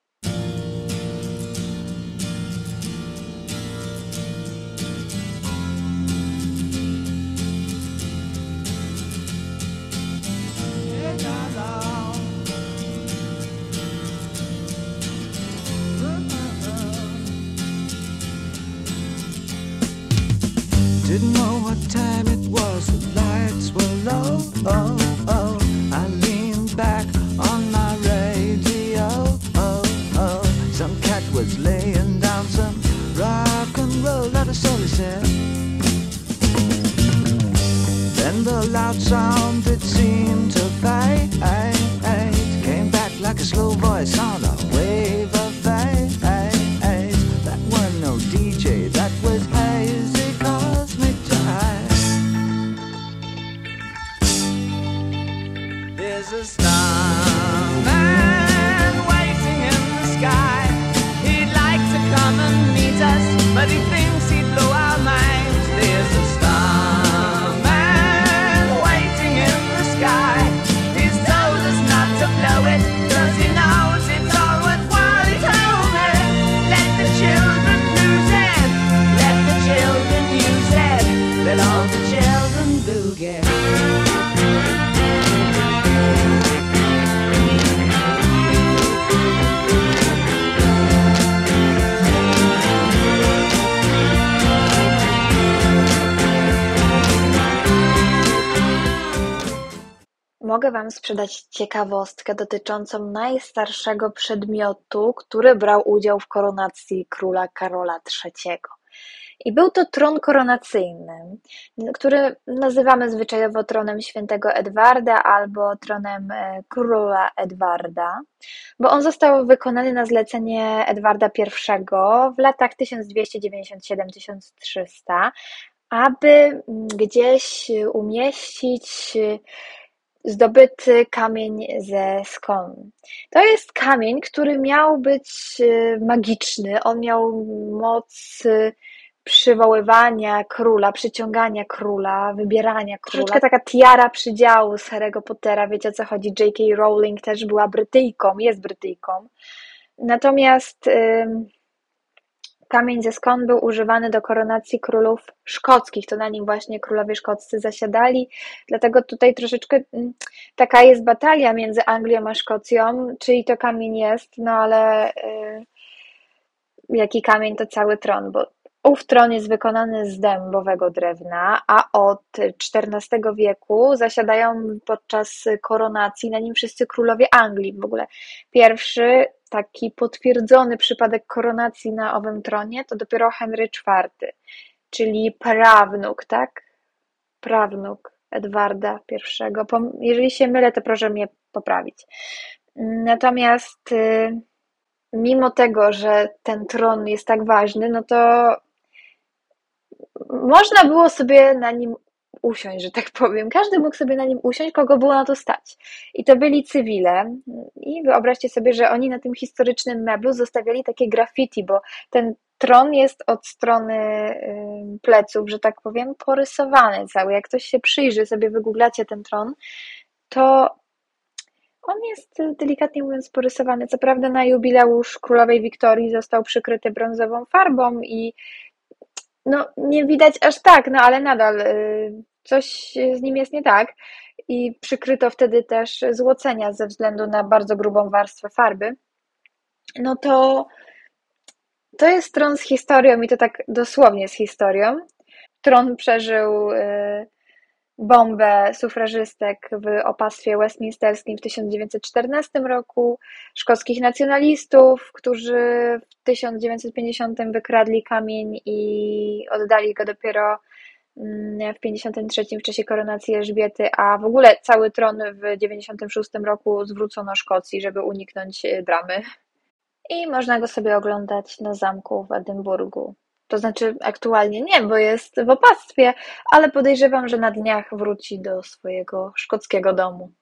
Sprzedać ciekawostkę dotyczącą najstarszego przedmiotu, który brał udział w koronacji króla Karola III. I był to tron koronacyjny, który nazywamy zwyczajowo tronem świętego Edwarda albo tronem e, króla Edwarda, bo on został wykonany na zlecenie Edwarda I w latach 1297-1300, aby gdzieś umieścić zdobyty kamień ze Skon. To jest kamień, który miał być e, magiczny. On miał moc e, przywoływania króla, przyciągania króla, wybierania króla. Troszeczkę taka tiara przydziału z Harry'ego Pottera, wiecie o co chodzi. J.K. Rowling też była Brytyjką, jest Brytyjką. Natomiast ym, kamień ze Skon był używany do koronacji królów szkockich. To na nim właśnie królowie szkoccy zasiadali. Dlatego tutaj troszeczkę ym, taka jest batalia między Anglią a Szkocją, czyj to kamień jest, no ale y, jaki kamień to cały tron, bo Ów tron jest wykonany z dębowego drewna, a od XIV wieku zasiadają podczas koronacji na nim wszyscy królowie Anglii. W ogóle pierwszy taki potwierdzony przypadek koronacji na owym tronie to dopiero Henry IV, czyli prawnuk, tak? Prawnuk Edwarda I. Jeżeli się mylę, to proszę mnie poprawić. Natomiast y, mimo tego, że ten tron jest tak ważny, no to można było sobie na nim usiąść, że tak powiem. Każdy mógł sobie na nim usiąść, kogo było na to stać. I to byli cywile. I wyobraźcie sobie, że oni na tym historycznym meblu zostawiali takie graffiti, bo ten tron jest od strony pleców, że tak powiem, porysowany cały. Jak ktoś się przyjrzy, sobie wygooglacie ten tron, to on jest delikatnie mówiąc porysowany. Co prawda na jubileusz królowej Wiktorii został przykryty brązową farbą i no, nie widać aż tak, no ale nadal y, coś z nim jest nie tak. I przykryto wtedy też złocenia ze względu na bardzo grubą warstwę farby. No to to jest tron z historią i to tak dosłownie z historią. Tron przeżył y, bombę sufrażystek w opastwie westminsterskim w 1914 roku, szkockich nacjonalistów, którzy w 1950 wykradli kamień i oddali go dopiero mm, w 53 w czasie koronacji Elżbiety, a w ogóle cały tron w 96 roku zwrócono Szkocji, żeby uniknąć dramy. I można go sobie oglądać na zamku w Edynburgu. To znaczy aktualnie nie, bo jest w opactwie, ale podejrzewam, że na dniach wróci do swojego szkockiego domu.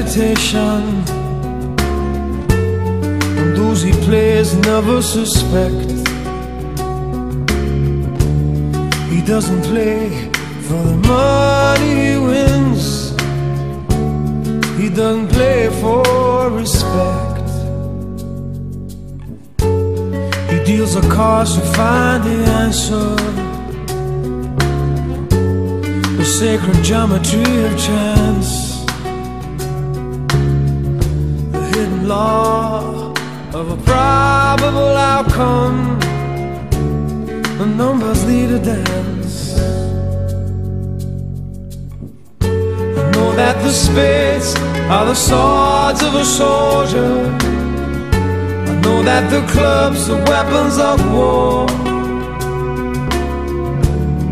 Meditation. And those he plays never suspect. He doesn't play for the money he wins. He doesn't play for respect. He deals the cards to find the answer the sacred geometry of chance, law of a probable outcome. The numbers lead a dance. I know that the spades are the swords of a soldier. I know that the clubs are weapons of war.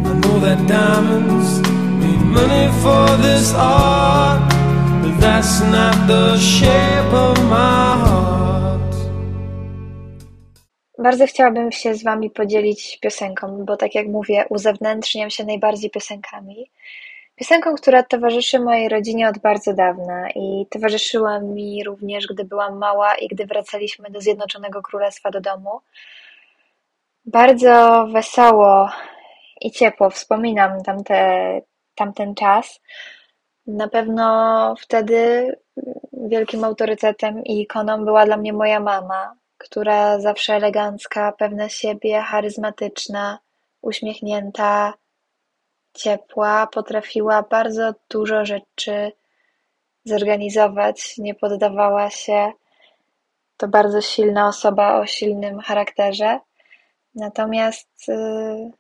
I know that diamonds need money for this art, that's not the shape of my heart. Bardzo chciałabym się z Wami podzielić piosenką, bo tak jak mówię, uzewnętrzniam się najbardziej piosenkami. Piosenką, która towarzyszy mojej rodzinie od bardzo dawna i towarzyszyła mi również, gdy byłam mała i gdy wracaliśmy do Zjednoczonego Królestwa do domu. Bardzo wesoło i ciepło wspominam tamte, tamten czas. Na pewno wtedy wielkim autorytetem i ikoną była dla mnie moja mama, która zawsze elegancka, pewna siebie, charyzmatyczna, uśmiechnięta, ciepła, potrafiła bardzo dużo rzeczy zorganizować, nie poddawała się. To bardzo silna osoba o silnym charakterze. Natomiast y,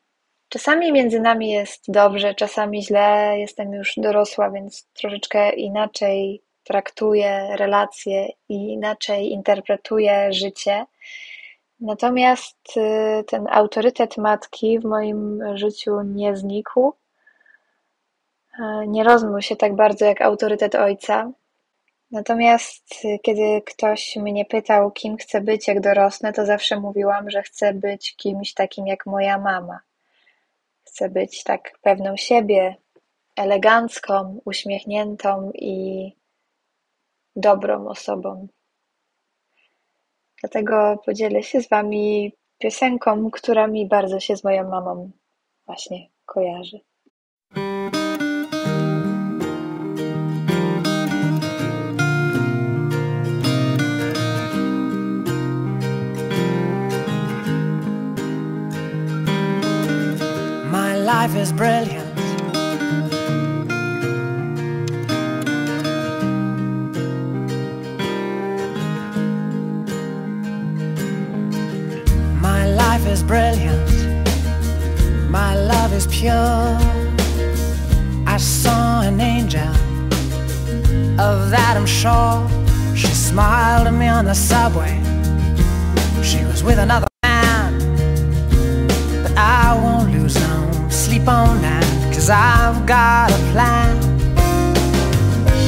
czasami między nami jest dobrze, czasami źle. Jestem już dorosła, więc troszeczkę inaczej traktuję relacje i inaczej interpretuję życie. Natomiast y, ten autorytet matki w moim życiu nie znikł. E, nie rozmył się tak bardzo jak autorytet ojca. Natomiast y, kiedy ktoś mnie pytał, kim chcę być, jak dorosnę, to zawsze mówiłam, że chcę być kimś takim jak moja mama. Chcę być tak pewną siebie, elegancką, uśmiechniętą i dobrą osobą. Dlatego podzielę się z Wami piosenką, która mi bardzo się z moją mamą właśnie kojarzy. Life is brilliant. My life is brilliant. My love is pure. I saw an angel, of that I'm sure. She smiled at me on the subway. She was with another cause I've got a plan.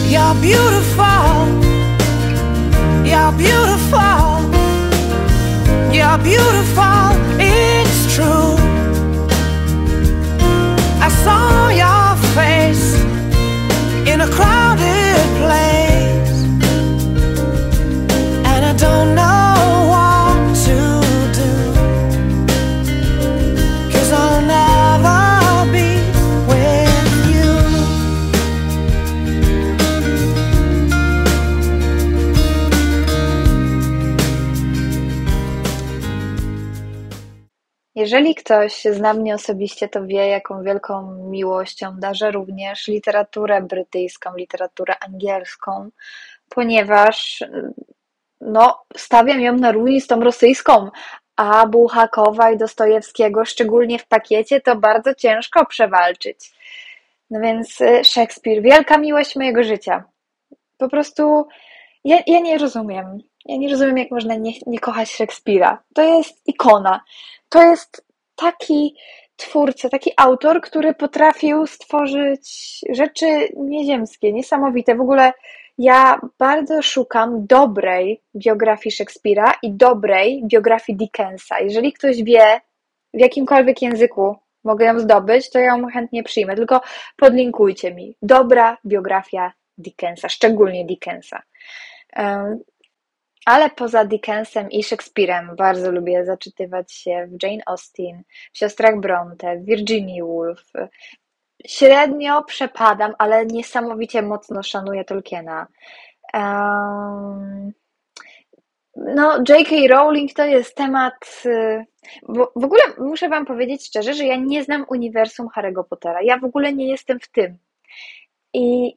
You're beautiful, you're beautiful, you're beautiful, it's true. I saw your face in a crowded place, and I don't know Jeżeli ktoś zna mnie osobiście, to wie, jaką wielką miłością darzę również literaturę brytyjską, literaturę angielską, ponieważ no, stawiam ją na równi z tą rosyjską, a Bułhakowa i Dostojewskiego, szczególnie w pakiecie, to bardzo ciężko przewalczyć. No więc y, Szekspir, wielka miłość mojego życia. Po prostu ja, ja nie rozumiem. Ja nie rozumiem, jak można nie, nie kochać Szekspira. To jest ikona. To jest taki twórca, taki autor, który potrafił stworzyć rzeczy nieziemskie, niesamowite. W ogóle ja bardzo szukam dobrej biografii Szekspira i dobrej biografii Dickensa. Jeżeli ktoś wie, w jakimkolwiek języku mogę ją zdobyć, to ja ją chętnie przyjmę. Tylko podlinkujcie mi. Dobra biografia Dickensa, szczególnie Dickensa. Ale poza Dickensem i Szekspirem bardzo lubię zaczytywać się w Jane Austen, w siostrach Bronte, w Virginia Woolf. Średnio przepadam, ale niesamowicie mocno szanuję Tolkiena. Em, No, J.K. Rowling to jest temat. y, Bo w ogóle muszę Wam powiedzieć szczerze, że ja nie znam uniwersum Harry'ego Pottera. Ja w ogóle nie jestem w tym. I,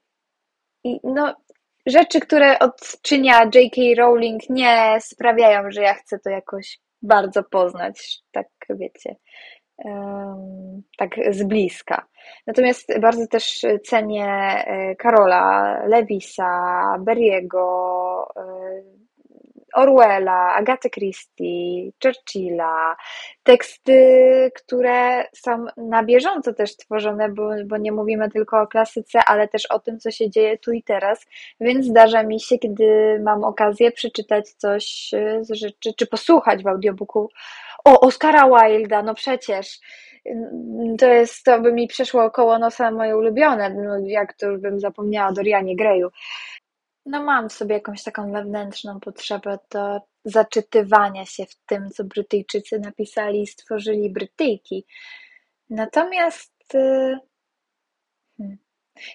i no, rzeczy, które odczynia J.K. Rowling, nie sprawiają, że ja chcę to jakoś bardzo poznać. Tak, wiecie. tak z bliska. Natomiast bardzo też cenię e, Karola, Lewisa, Berriego, e, Orwella, Agaty Christie, Churchilla, teksty, które są na bieżąco też tworzone, bo, bo nie mówimy tylko o klasyce, ale też o tym, co się dzieje tu i teraz, więc zdarza mi się, kiedy mam okazję przeczytać coś z rzeczy, czy posłuchać w audiobooku. O Oscara Wilda, no przecież. To jest, to by mi przeszło koło nosa moje ulubione, no jak to już bym zapomniała Dorianie Greyu. No mam sobie jakąś taką wewnętrzną potrzebę do zaczytywania się w tym, co Brytyjczycy napisali i stworzyli Brytyjki. Natomiast y, hmm,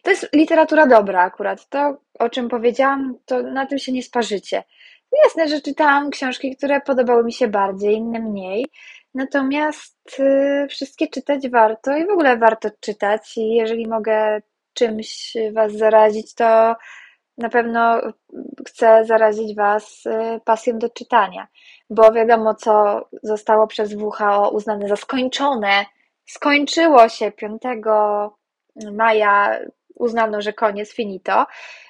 to jest literatura dobra akurat. To, o czym powiedziałam, to na tym się nie sparzycie. Jasne, że czytałam książki, które podobały mi się bardziej, inne mniej. Natomiast y, wszystkie czytać warto i w ogóle warto czytać. I jeżeli mogę czymś Was zarazić, to na pewno chcę zarazić Was y, pasją do czytania, bo wiadomo, co zostało przez WHO uznane za skończone, skończyło się 5 maja, uznano, że koniec, finito,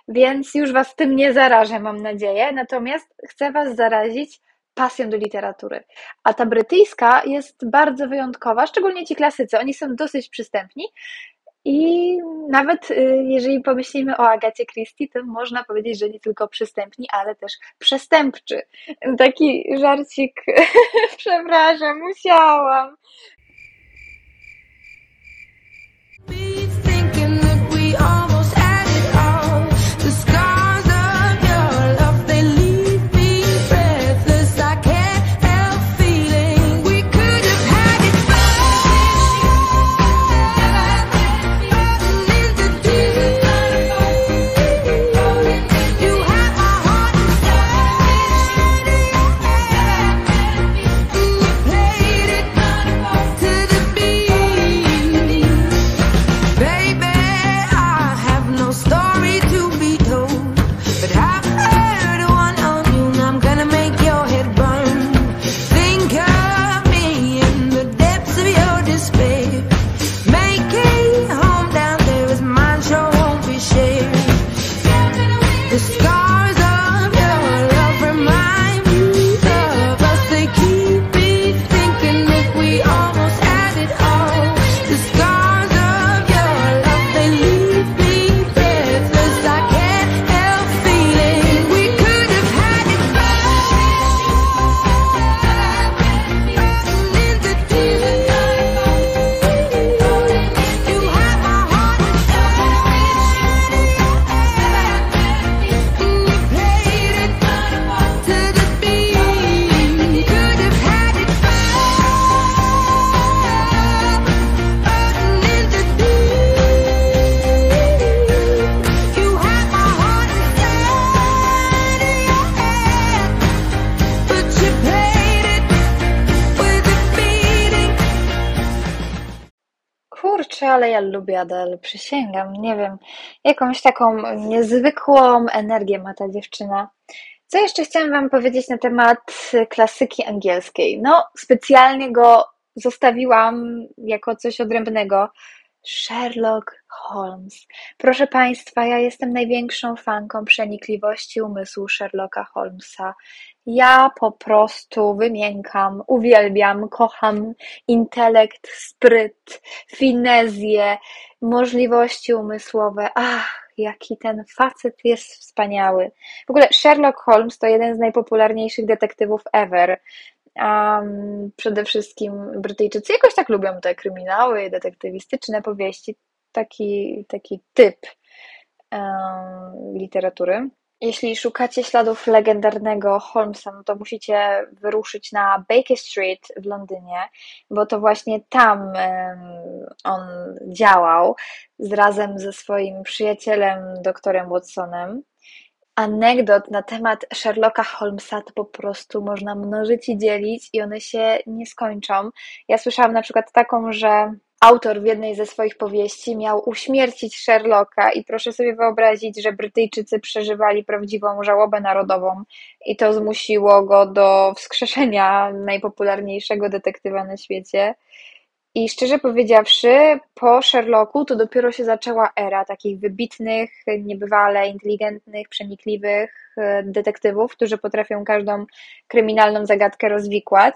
więc już Was tym nie zarażę, mam nadzieję. Natomiast chcę Was zarazić pasją do literatury. A ta brytyjska jest bardzo wyjątkowa, szczególnie ci klasycy. Oni są dosyć przystępni, i nawet y, jeżeli pomyślimy o Agacie Christie, to można powiedzieć, że nie tylko przystępni, ale też przestępczy. Taki żarcik, (laughs) przepraszam, musiałam. We almost Kurczę, ale ja lubię Adele, przysięgam, nie wiem, jakąś taką niezwykłą energię ma ta dziewczyna. Co jeszcze chciałam Wam powiedzieć na temat klasyki angielskiej? No, specjalnie go zostawiłam jako coś odrębnego. Sherlock Holmes. Proszę Państwa, ja jestem największą fanką przenikliwości umysłu Sherlocka Holmesa. Ja po prostu wymiękam, uwielbiam, kocham intelekt, spryt, finezję, możliwości umysłowe. Ach, jaki ten facet jest wspaniały. W ogóle Sherlock Holmes to jeden z najpopularniejszych detektywów ever. Um, przede wszystkim Brytyjczycy jakoś tak lubią te kryminały, detektywistyczne powieści. Taki, taki typ um, literatury. Jeśli szukacie śladów legendarnego Holmesa, no to musicie wyruszyć na Baker Street w Londynie, bo to właśnie tam on działał razem ze swoim przyjacielem, doktorem Watsonem. Anegdot na temat Sherlocka Holmesa to po prostu można mnożyć i dzielić i one się nie skończą. Ja słyszałam na przykład taką, że autor w jednej ze swoich powieści miał uśmiercić Sherlocka i proszę sobie wyobrazić, że Brytyjczycy przeżywali prawdziwą żałobę narodową i to zmusiło go do wskrzeszenia najpopularniejszego detektywa na świecie. I szczerze powiedziawszy, po Sherlocku to dopiero się zaczęła era takich wybitnych, niebywale inteligentnych, przenikliwych detektywów, którzy potrafią każdą kryminalną zagadkę rozwikłać,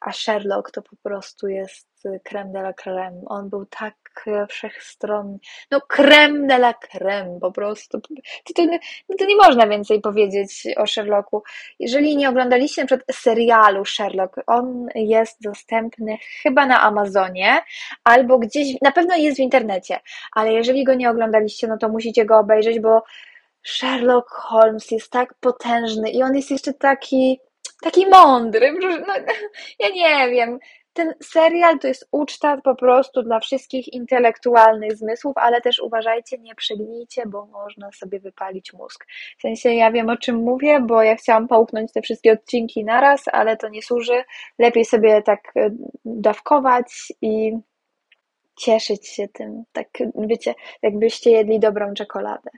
a Sherlock to po prostu jest creme de la creme. On był tak e, wszechstronny. No creme de la creme po prostu. To, to, no to nie można więcej powiedzieć o Sherlocku. Jeżeli nie oglądaliście na przykład serialu Sherlock, on jest dostępny chyba na Amazonie albo gdzieś, na pewno jest w internecie, ale jeżeli go nie oglądaliście, no to musicie go obejrzeć, bo Sherlock Holmes jest tak potężny i on jest jeszcze taki, taki mądry. No, (laughs) ja nie wiem. Ten serial to jest uczta po prostu dla wszystkich intelektualnych zmysłów, ale też uważajcie, nie przegnijcie, bo można sobie wypalić mózg. W sensie ja wiem o czym mówię, bo ja chciałam połknąć te wszystkie odcinki naraz, ale to nie służy. Lepiej sobie tak e, dawkować i cieszyć się tym. Tak, wiecie, jakbyście jedli dobrą czekoladę.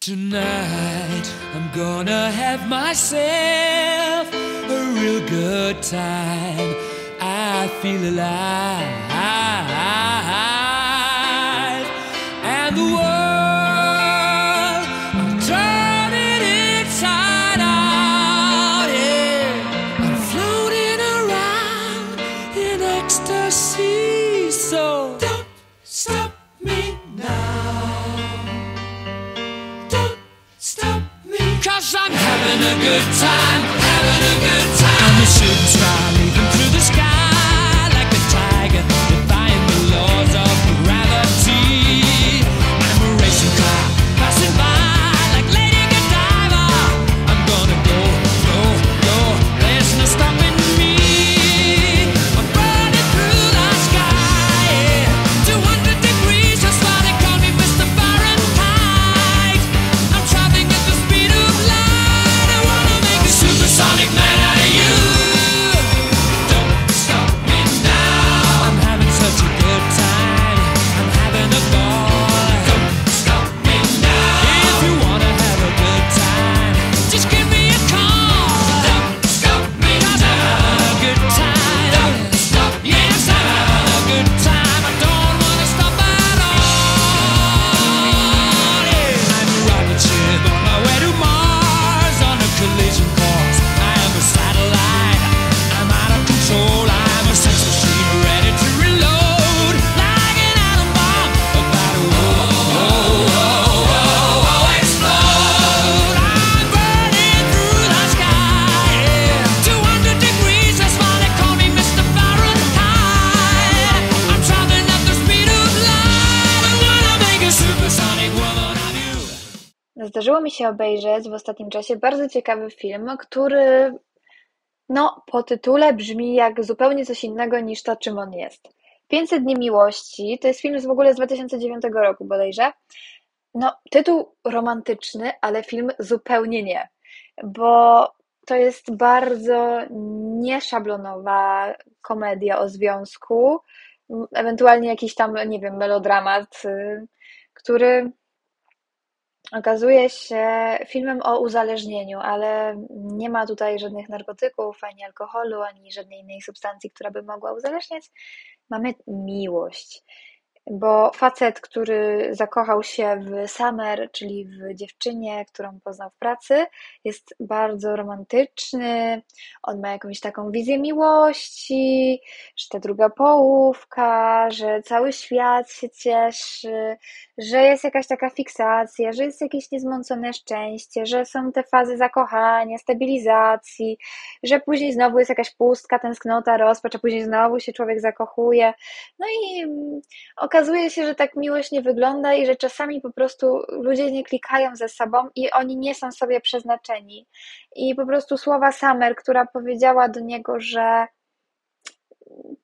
Tonight I'm gonna have myself a real good time. I feel alive, having a good time, having a good Zdarzyło mi się obejrzeć w ostatnim czasie bardzo ciekawy film, który no, po tytule brzmi jak zupełnie coś innego niż to, czym on jest. 500 dni miłości to jest film z w ogóle z 2009 roku bodajże. No, tytuł romantyczny, ale film zupełnie nie, bo to jest bardzo nieszablonowa komedia o związku, ewentualnie jakiś tam, nie wiem, melodramat, y, który okazuje się filmem o uzależnieniu, ale nie ma tutaj żadnych narkotyków, ani alkoholu, ani żadnej innej substancji, która by mogła uzależniać. Mamy miłość. Bo facet, który zakochał się w Summer, czyli w dziewczynie, którą poznał w pracy, jest bardzo romantyczny. On ma jakąś taką wizję miłości, że ta druga połówka, że cały świat się cieszy, że jest jakaś taka fiksacja, że jest jakieś niezmącone szczęście, że są te fazy zakochania, stabilizacji, że później znowu jest jakaś pustka, tęsknota, rozpacz, a później znowu się człowiek zakochuje. No i mm, okazuje się, że tak miłość nie wygląda i że czasami po prostu ludzie nie klikają ze sobą i oni nie są sobie przeznaczeni. I po prostu słowa Summer, która powiedziała do niego, że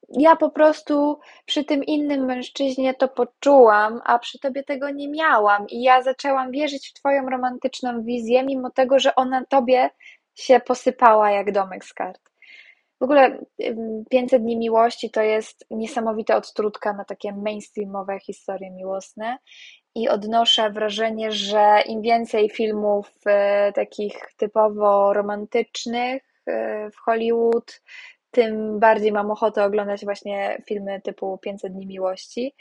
ja po prostu przy tym innym mężczyźnie to poczułam, a przy tobie tego nie miałam. I ja zaczęłam wierzyć w twoją romantyczną wizję, mimo tego, że ona tobie się posypała jak domek z kart. W ogóle ym, 500 dni miłości to jest niesamowita odtrutka na takie mainstreamowe historie miłosne i odnoszę wrażenie, że im więcej filmów e, takich typowo romantycznych e, w Hollywood, tym bardziej mam ochotę oglądać właśnie filmy typu 500 dni miłości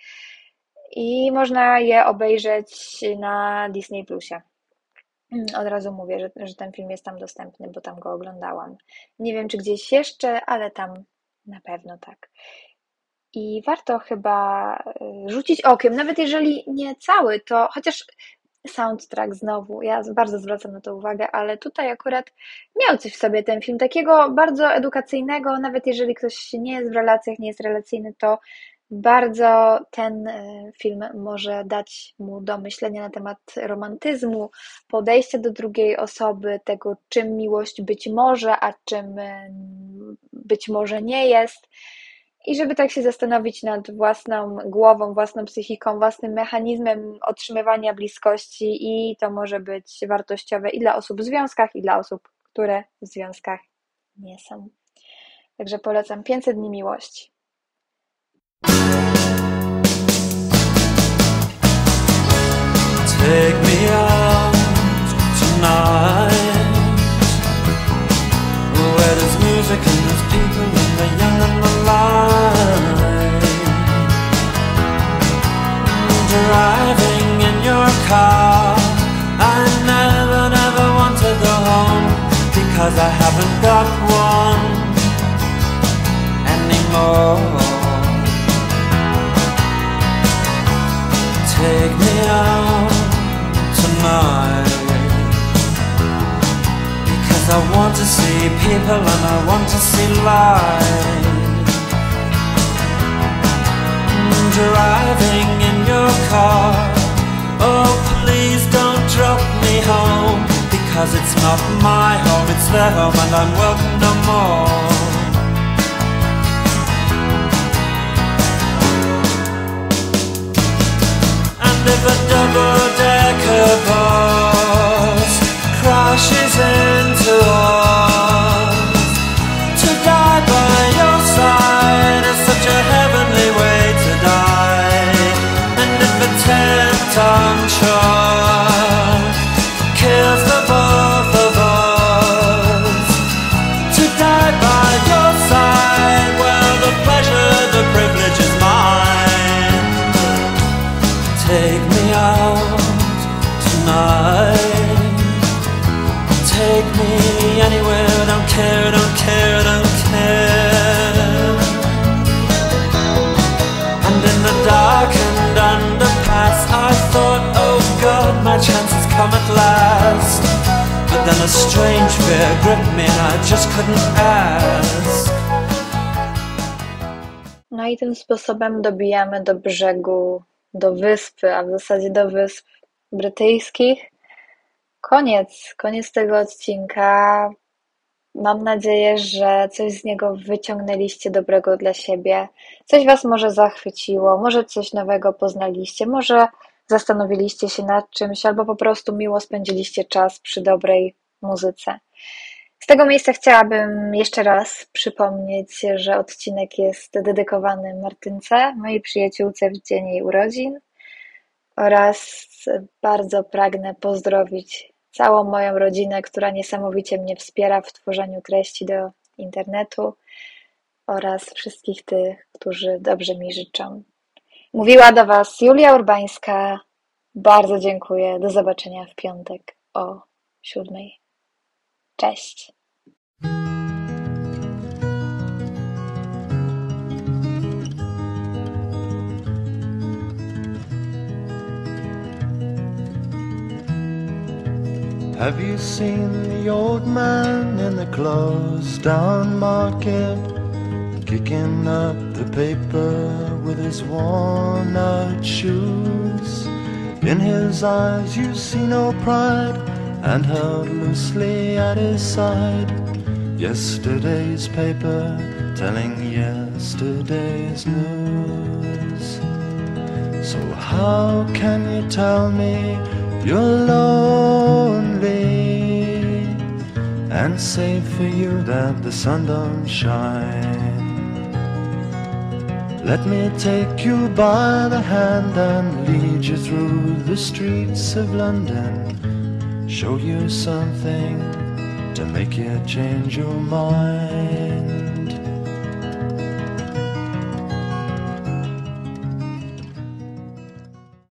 i można je obejrzeć na Disney Plusie. Mm, Od razu mówię, że, że ten film jest tam dostępny, bo tam go oglądałam. Nie wiem, czy gdzieś jeszcze, ale tam na pewno tak. I warto chyba y, rzucić okiem, nawet jeżeli nie cały, to chociaż soundtrack znowu, ja bardzo zwracam na to uwagę, ale tutaj akurat miał coś w sobie ten film, takiego bardzo edukacyjnego, nawet jeżeli ktoś nie jest w relacjach, nie jest relacyjny, to bardzo ten y, film może dać mu do myślenia na temat romantyzmu, podejścia do drugiej osoby, tego czym miłość być może, a czym y, być może nie jest. I żeby tak się zastanowić nad własną głową, własną psychiką, własnym mechanizmem otrzymywania bliskości, i to może być wartościowe i dla osób w związkach, i dla osób, które w związkach nie są. Także polecam 500 dni miłości. Take me out tonight. Where there's music and there's people and the young and the light. Driving in your car. I never, never want to go home Because I haven't got one anymore Because I want to see people and I want to see light Driving in your car. Oh please don't drop me home Because it's not my home, it's their home and I'm welcome no more. And if a double-decker bus crashes into us, to die by your side is such a heavenly way to die. And if a ten-ton at last. But then a strange fear gripped me, and I just couldn't ask. No i tym sposobem dobijamy do brzegu, do wyspy, a w zasadzie do wysp brytyjskich. Koniec, koniec tego odcinka. Mam nadzieję, że coś z niego wyciągnęliście dobrego dla siebie. Coś Was może zachwyciło, może coś nowego poznaliście, może zastanowiliście się nad czymś, albo po prostu miło spędziliście czas przy dobrej muzyce. Z tego miejsca chciałabym jeszcze raz przypomnieć, że odcinek jest dedykowany Martynce, mojej przyjaciółce w dzień jej urodzin oraz bardzo pragnę pozdrowić całą moją rodzinę, która niesamowicie mnie wspiera w tworzeniu treści do internetu oraz wszystkich tych, którzy dobrze mi życzą. Mówiła do Was Julia Urbańska. Bardzo dziękuję. Do zobaczenia w piątek o siódmej. Cześć. Have you seen the old man in the closed down market? Kicking up the paper with his worn out shoes. In his eyes you see no pride, and held loosely at his side. Yesterday's paper telling yesterday's news. So how can you tell me you're lonely and say for you that the sun don't shine? Let me take you by the hand and lead you through the streets of London. Show you something to make you change your mind.